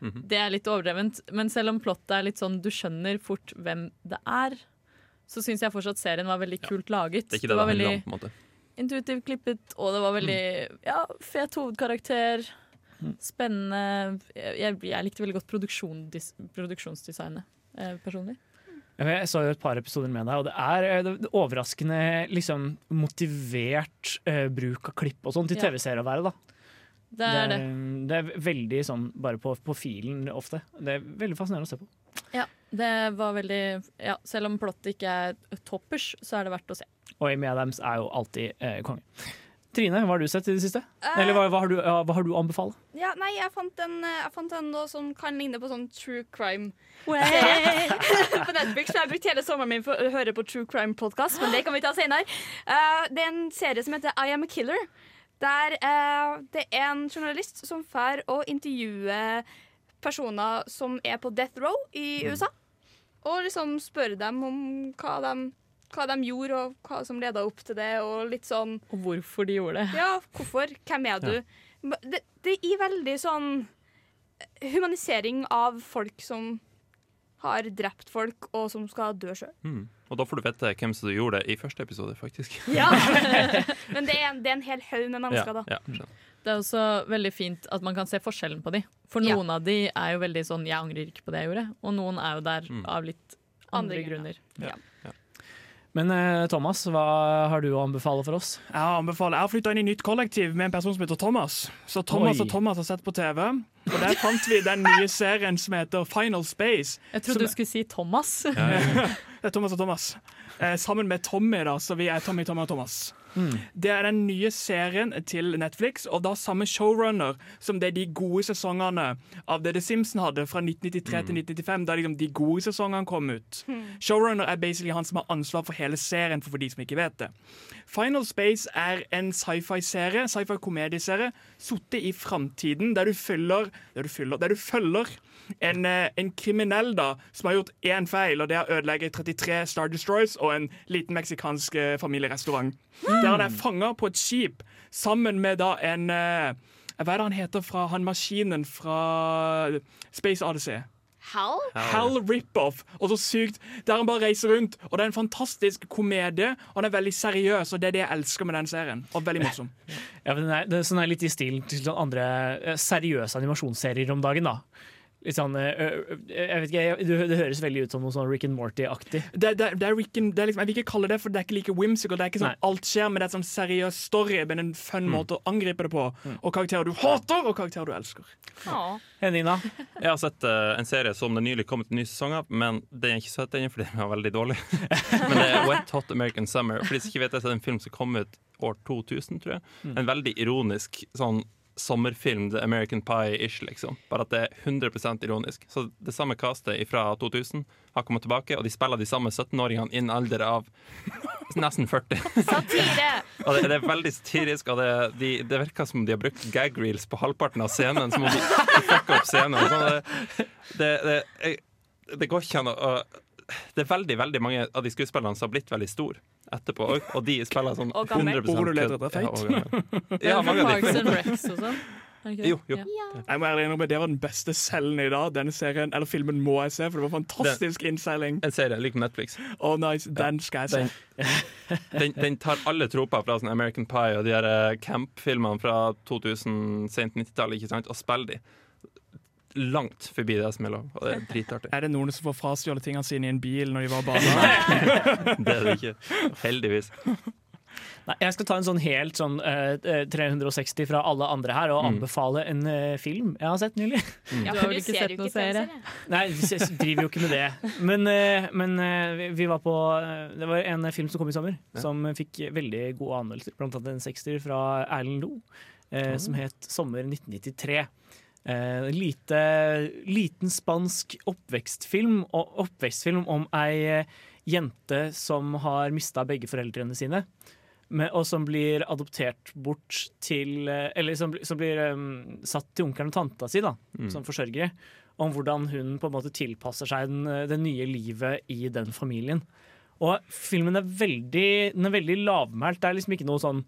Det er litt overdrevent, men selv om plottet er litt sånn du skjønner fort hvem det er, så syns jeg fortsatt serien var veldig kult laget. Det er ikke det det, var handler veldig om. på en måte intuitivt klippet, og det var veldig ja, fet hovedkarakter. Spennende. Jeg, jeg likte veldig godt produksjonsdesignet eh, personlig. Jeg så jo et par episoder med deg, og det er eh, det- er overraskende liksom, motivert eh, bruk av klipp og sånn til Ja. Det er det. det er veldig sånn bare på, på filen ofte. Det er veldig fascinerende å se på. Ja, det var veldig ja, Selv om plottet ikke er toppers, så er det verdt å se. Og Amy Adams er jo alltid eh, konge. Trine, hva har du sett i det siste? Eh, Eller hva, hva, har, du, ja, hva har du å anbefale? Ja, nei, jeg fant en, jeg fant en noe som kan ligne på sånn true crime. på Netflix, for Jeg har brukt hele sommeren min for å høre på true crime-podkast, men det kan vi ta senere. Uh, det er en serie som heter I am a killer. Der eh, det er en journalist som får å intervjue personer som er på death row i USA. Og liksom spørre dem om hva de, hva de gjorde, og hva som leda opp til det. Og litt sånn Og hvorfor de gjorde det. ja, hvorfor? Hvem er du? Det, det gir veldig sånn humanisering av folk som har drept folk, og som skal dø sjøl. Mm. Og da får du vite hvem som gjorde det i første episode, faktisk. Ja. Men det er, en, det er en hel haug med mennesker, da. ja. Det er også veldig fint at man kan se forskjellen på de. For Ja. noen av de er jo veldig sånn 'jeg angrer ikke på det jeg gjorde', og noen er jo der Mm. av litt andre, Andre grunner. grunner. Men eh, Thomas, hva har du å anbefale for oss? Jeg har anbefalt, jeg har flytta inn i nytt kollektiv med en person som heter Thomas. Så Thomas Oi. og Thomas har sett på TV, og der fant vi den nye serien som heter Final Space. Jeg trodde Som- du skulle si Thomas. Det er Thomas og Thomas. Eh, sammen med Tommy, da, så vi er Tommy, Tommy og Thomas. Det er den nye serien til Netflix, og da samme showrunner som det de gode sesongene av det The Simpsons hadde fra 1993 til 1995, da liksom de gode sesongene kom ut. Showrunner er basically han som har ansvar for hele serien, for, de som ikke vet det. Final Space er en sci-fi-serie, sci-fi-komedieserie, sittet i framtiden, der du følger, der du følger, der du følger en, eh, en kriminell da, som har gjort én feil, og det er å ødelegge 33 Star Destroyers og en liten meksikansk eh, familierestaurant. Der han er fanga på et skip sammen med da en eh, Hva er det han heter fra han maskinen fra Space Odyssey? Hal? Hal Rip-Off. Og så sykt Der han bare reiser rundt. Og det er en fantastisk komedie, og den er veldig seriøs, og det er det jeg elsker med den serien. Og veldig morsom. Ja, men den er, det er sånn er litt i stilen til andre seriøse animasjonsserier om dagen. da Litt sånn, eh, jeg vet ikke, det, det høres veldig ut som noe sånn Rick and Morty-aktig. Det, det, det er Rick and, det er liksom, jeg vil ikke kalle det for det er ikke like whimsical. Det er ikke sånn Nei. alt skjer, men det er sånn seriøs story, men en fun måte å angripe det på. Og karakterer du hater, og karakterer du elsker. Ja. Henning, da? Jeg har sett uh, en serie som det nylig kom ut en ny sesong av, men den er ikke sett ennå fordi den var veldig dårlig. men det er Wet Hot American Summer. For de som ikke vet det, så er det en film som kom ut år 2000, tror jeg. En veldig ironisk sånn sommerfilm, The American Pie-ish, liksom. Bare at det er 100% ironisk. Så det samme castet fra 2000 har kommet tilbake, og de spiller de samme 17-åringene innen alder av nesten 40. Satire! Og det, det er veldig satirisk, og det, de, det virker som om de har brukt gag reels på halvparten av scenen. Som om de, de fucker opp scenen. sånn. det, det, det, jeg, det går ikke an å- Det er veldig veldig mange av de skuespillerne som har blitt veldig store etterpå, og, og de spiller sånn Og gammel. 100 Hvor du leter kødd. etter feit. Ja, og gammel. Ja, mange av Parks de. and Rex og sånn. Ikke det? Jo, jo. Ja. Jeg må ærlig innrømme, Det var den beste cellen i dag. Denne serien, eller filmen må jeg se, for det var fantastisk innseiling. En serie like på Netflix. Oh, nice, Den skal jeg se. Den, den tar alle troper fra sånn American Pie og de her eh, camp-filmene fra 2000, sent 90-tallet, ikke sant, og spiller de langt forbi det som er lov. Og det er dritartig. Er det noen som får frastjålet tingene sine i en bil når de var barn? Det er det ikke. Heldigvis. Nei, jeg skal ta en sånn helt sånn uh, 360 fra alle andre her og Mm. anbefale en uh, film jeg har sett nylig. Ja, for har du ikke ser jo ikke serie? Nei, vi driver jo ikke med det. Men, uh, men eh, vi- vi var på eh, Det var en film som kom i sommer, Ja. som fikk veldig gode anmeldelser. Blant annet en sekster fra Erlend Loe, eh, som het 'Sommer 1993'. Eh, lite, liten spansk oppvekstfilm, oppvekstfilm om ei eh, jente som har mista begge foreldrene sine. Med, og som blir adoptert bort til eh, Eller som, som blir um, satt til onkelen og tanta si, da, Mm. som forsørgere. Om hvordan hun på en måte tilpasser seg den, det nye livet i den familien. Og filmen er veldig, den er veldig lavmælt. Det er liksom ikke noe sånn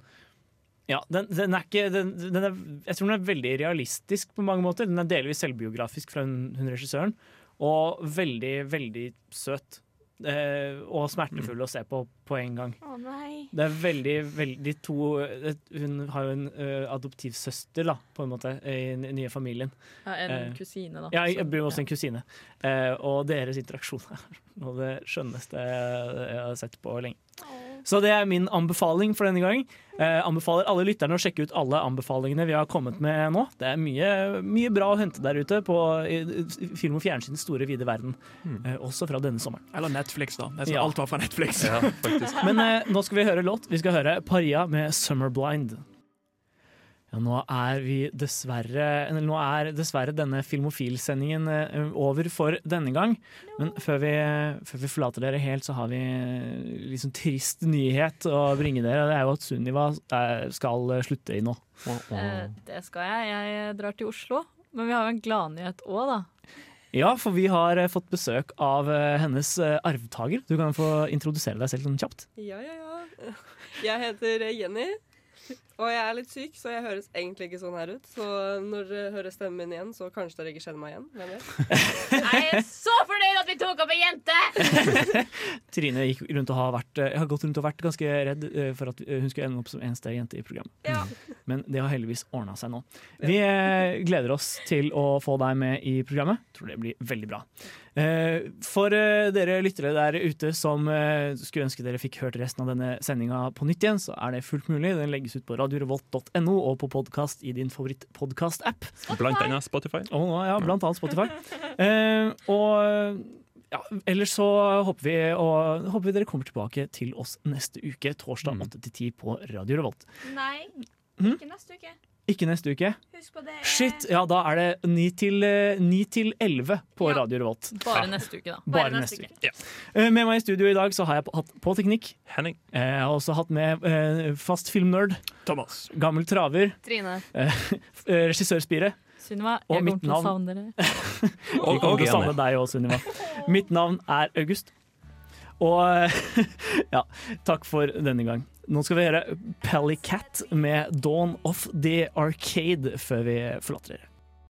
ja, den, den er ikke den, den er, Jeg tror den er veldig realistisk på mange måter. Den er delvis selvbiografisk fra hun, hun regissøren. Og veldig, veldig søt. Eh, og smertefull å se på på en gang. Å nei. Det er veldig, veldig to Hun har jo en uh, adoptivsøster, da, på en måte, i den nye familien. Ja, en Eh, kusine, da. Ja, jeg jeg blir også en kusine. Eh, og deres interaksjon er noe av det skjønneste jeg har sett på lenge. Så det er min anbefaling for denne gang. Eh, anbefaler alle lytterne å sjekke ut alle anbefalingene vi har kommet med nå. Det er mye, mye bra å hente der ute på i, i film- og fjernsyns store, vide verden. Eh, også fra denne sommeren. Eller Netflix, da. Jeg Ja. Alt var fra Netflix. Ja. Men eh, nå skal vi høre låt. Vi skal høre Paria med 'Summer Blind'. Ja, nå er vi dessverre Nå er dessverre denne Filmofil-sendingen eh, over for denne gang. Men før vi, før vi forlater dere helt, så har vi en liksom trist nyhet å bringe dere. Det er jo at Sunniva eh, skal eh, slutte i nå. Det skal jeg. Jeg drar til Oslo. Men vi har jo en gladnyhet òg, da. Ja, for vi har fått besøk av hennes arvtaker. Du kan få introdusere deg selv sånn kjapt. Ja, ja, ja. Jeg heter Jenny, og jeg er litt syk, så jeg høres egentlig ikke sånn her ut. Så når dere hører stemmen min igjen, så kanskje dere ikke kjenner meg igjen. Hvem vet? Jeg er så fornøyd at vi tok opp ei jente! Trine gikk rundt og har, vært, eh, har gått rundt og vært ganske redd eh, for at eh, hun skulle ende opp som eneste jente i programmet. Ja. Men det har heldigvis ordna seg nå. Vi gleder oss til å få deg med i programmet. Tror det blir veldig bra. Eh, For dere lyttere der ute som skulle ønske dere fikk hørt resten av denne sendinga på nytt igjen, så er det fullt mulig. Den legges ut på radiorevolt.no og på podkast i din favoritt-podkast-app. Blant annet Spotify. Oh, ja, blant annet Spotify. Eh, og ja, ellers så håper vi, og, håper vi dere kommer tilbake til oss neste uke, torsdag Mm. 8 til 10 på Radio Revolt. Nei, ikke neste uke. Ikke neste uke. Husk på det. Shit, ja da er det 9 til, eh, 9 til 11 på Ja. Radio Revolt. Bare neste uke, da. Bare neste uke. Eh, Med meg i studio i dag så har jeg hatt på teknikk. Henning. Eh, Jeg har også hatt med eh, fast filmnerd, Thomas. gammel traver, Trine. eh, regissørspire. Sunniva, Og jeg mitt kommer til å savne dere. Vi kommer til å savne deg òg, Sunniva. Mitt navn er August. Og ja, takk for denne gang. Nå skal vi høre Pelly Cat med Dawn of the Arcade før vi forlater dere.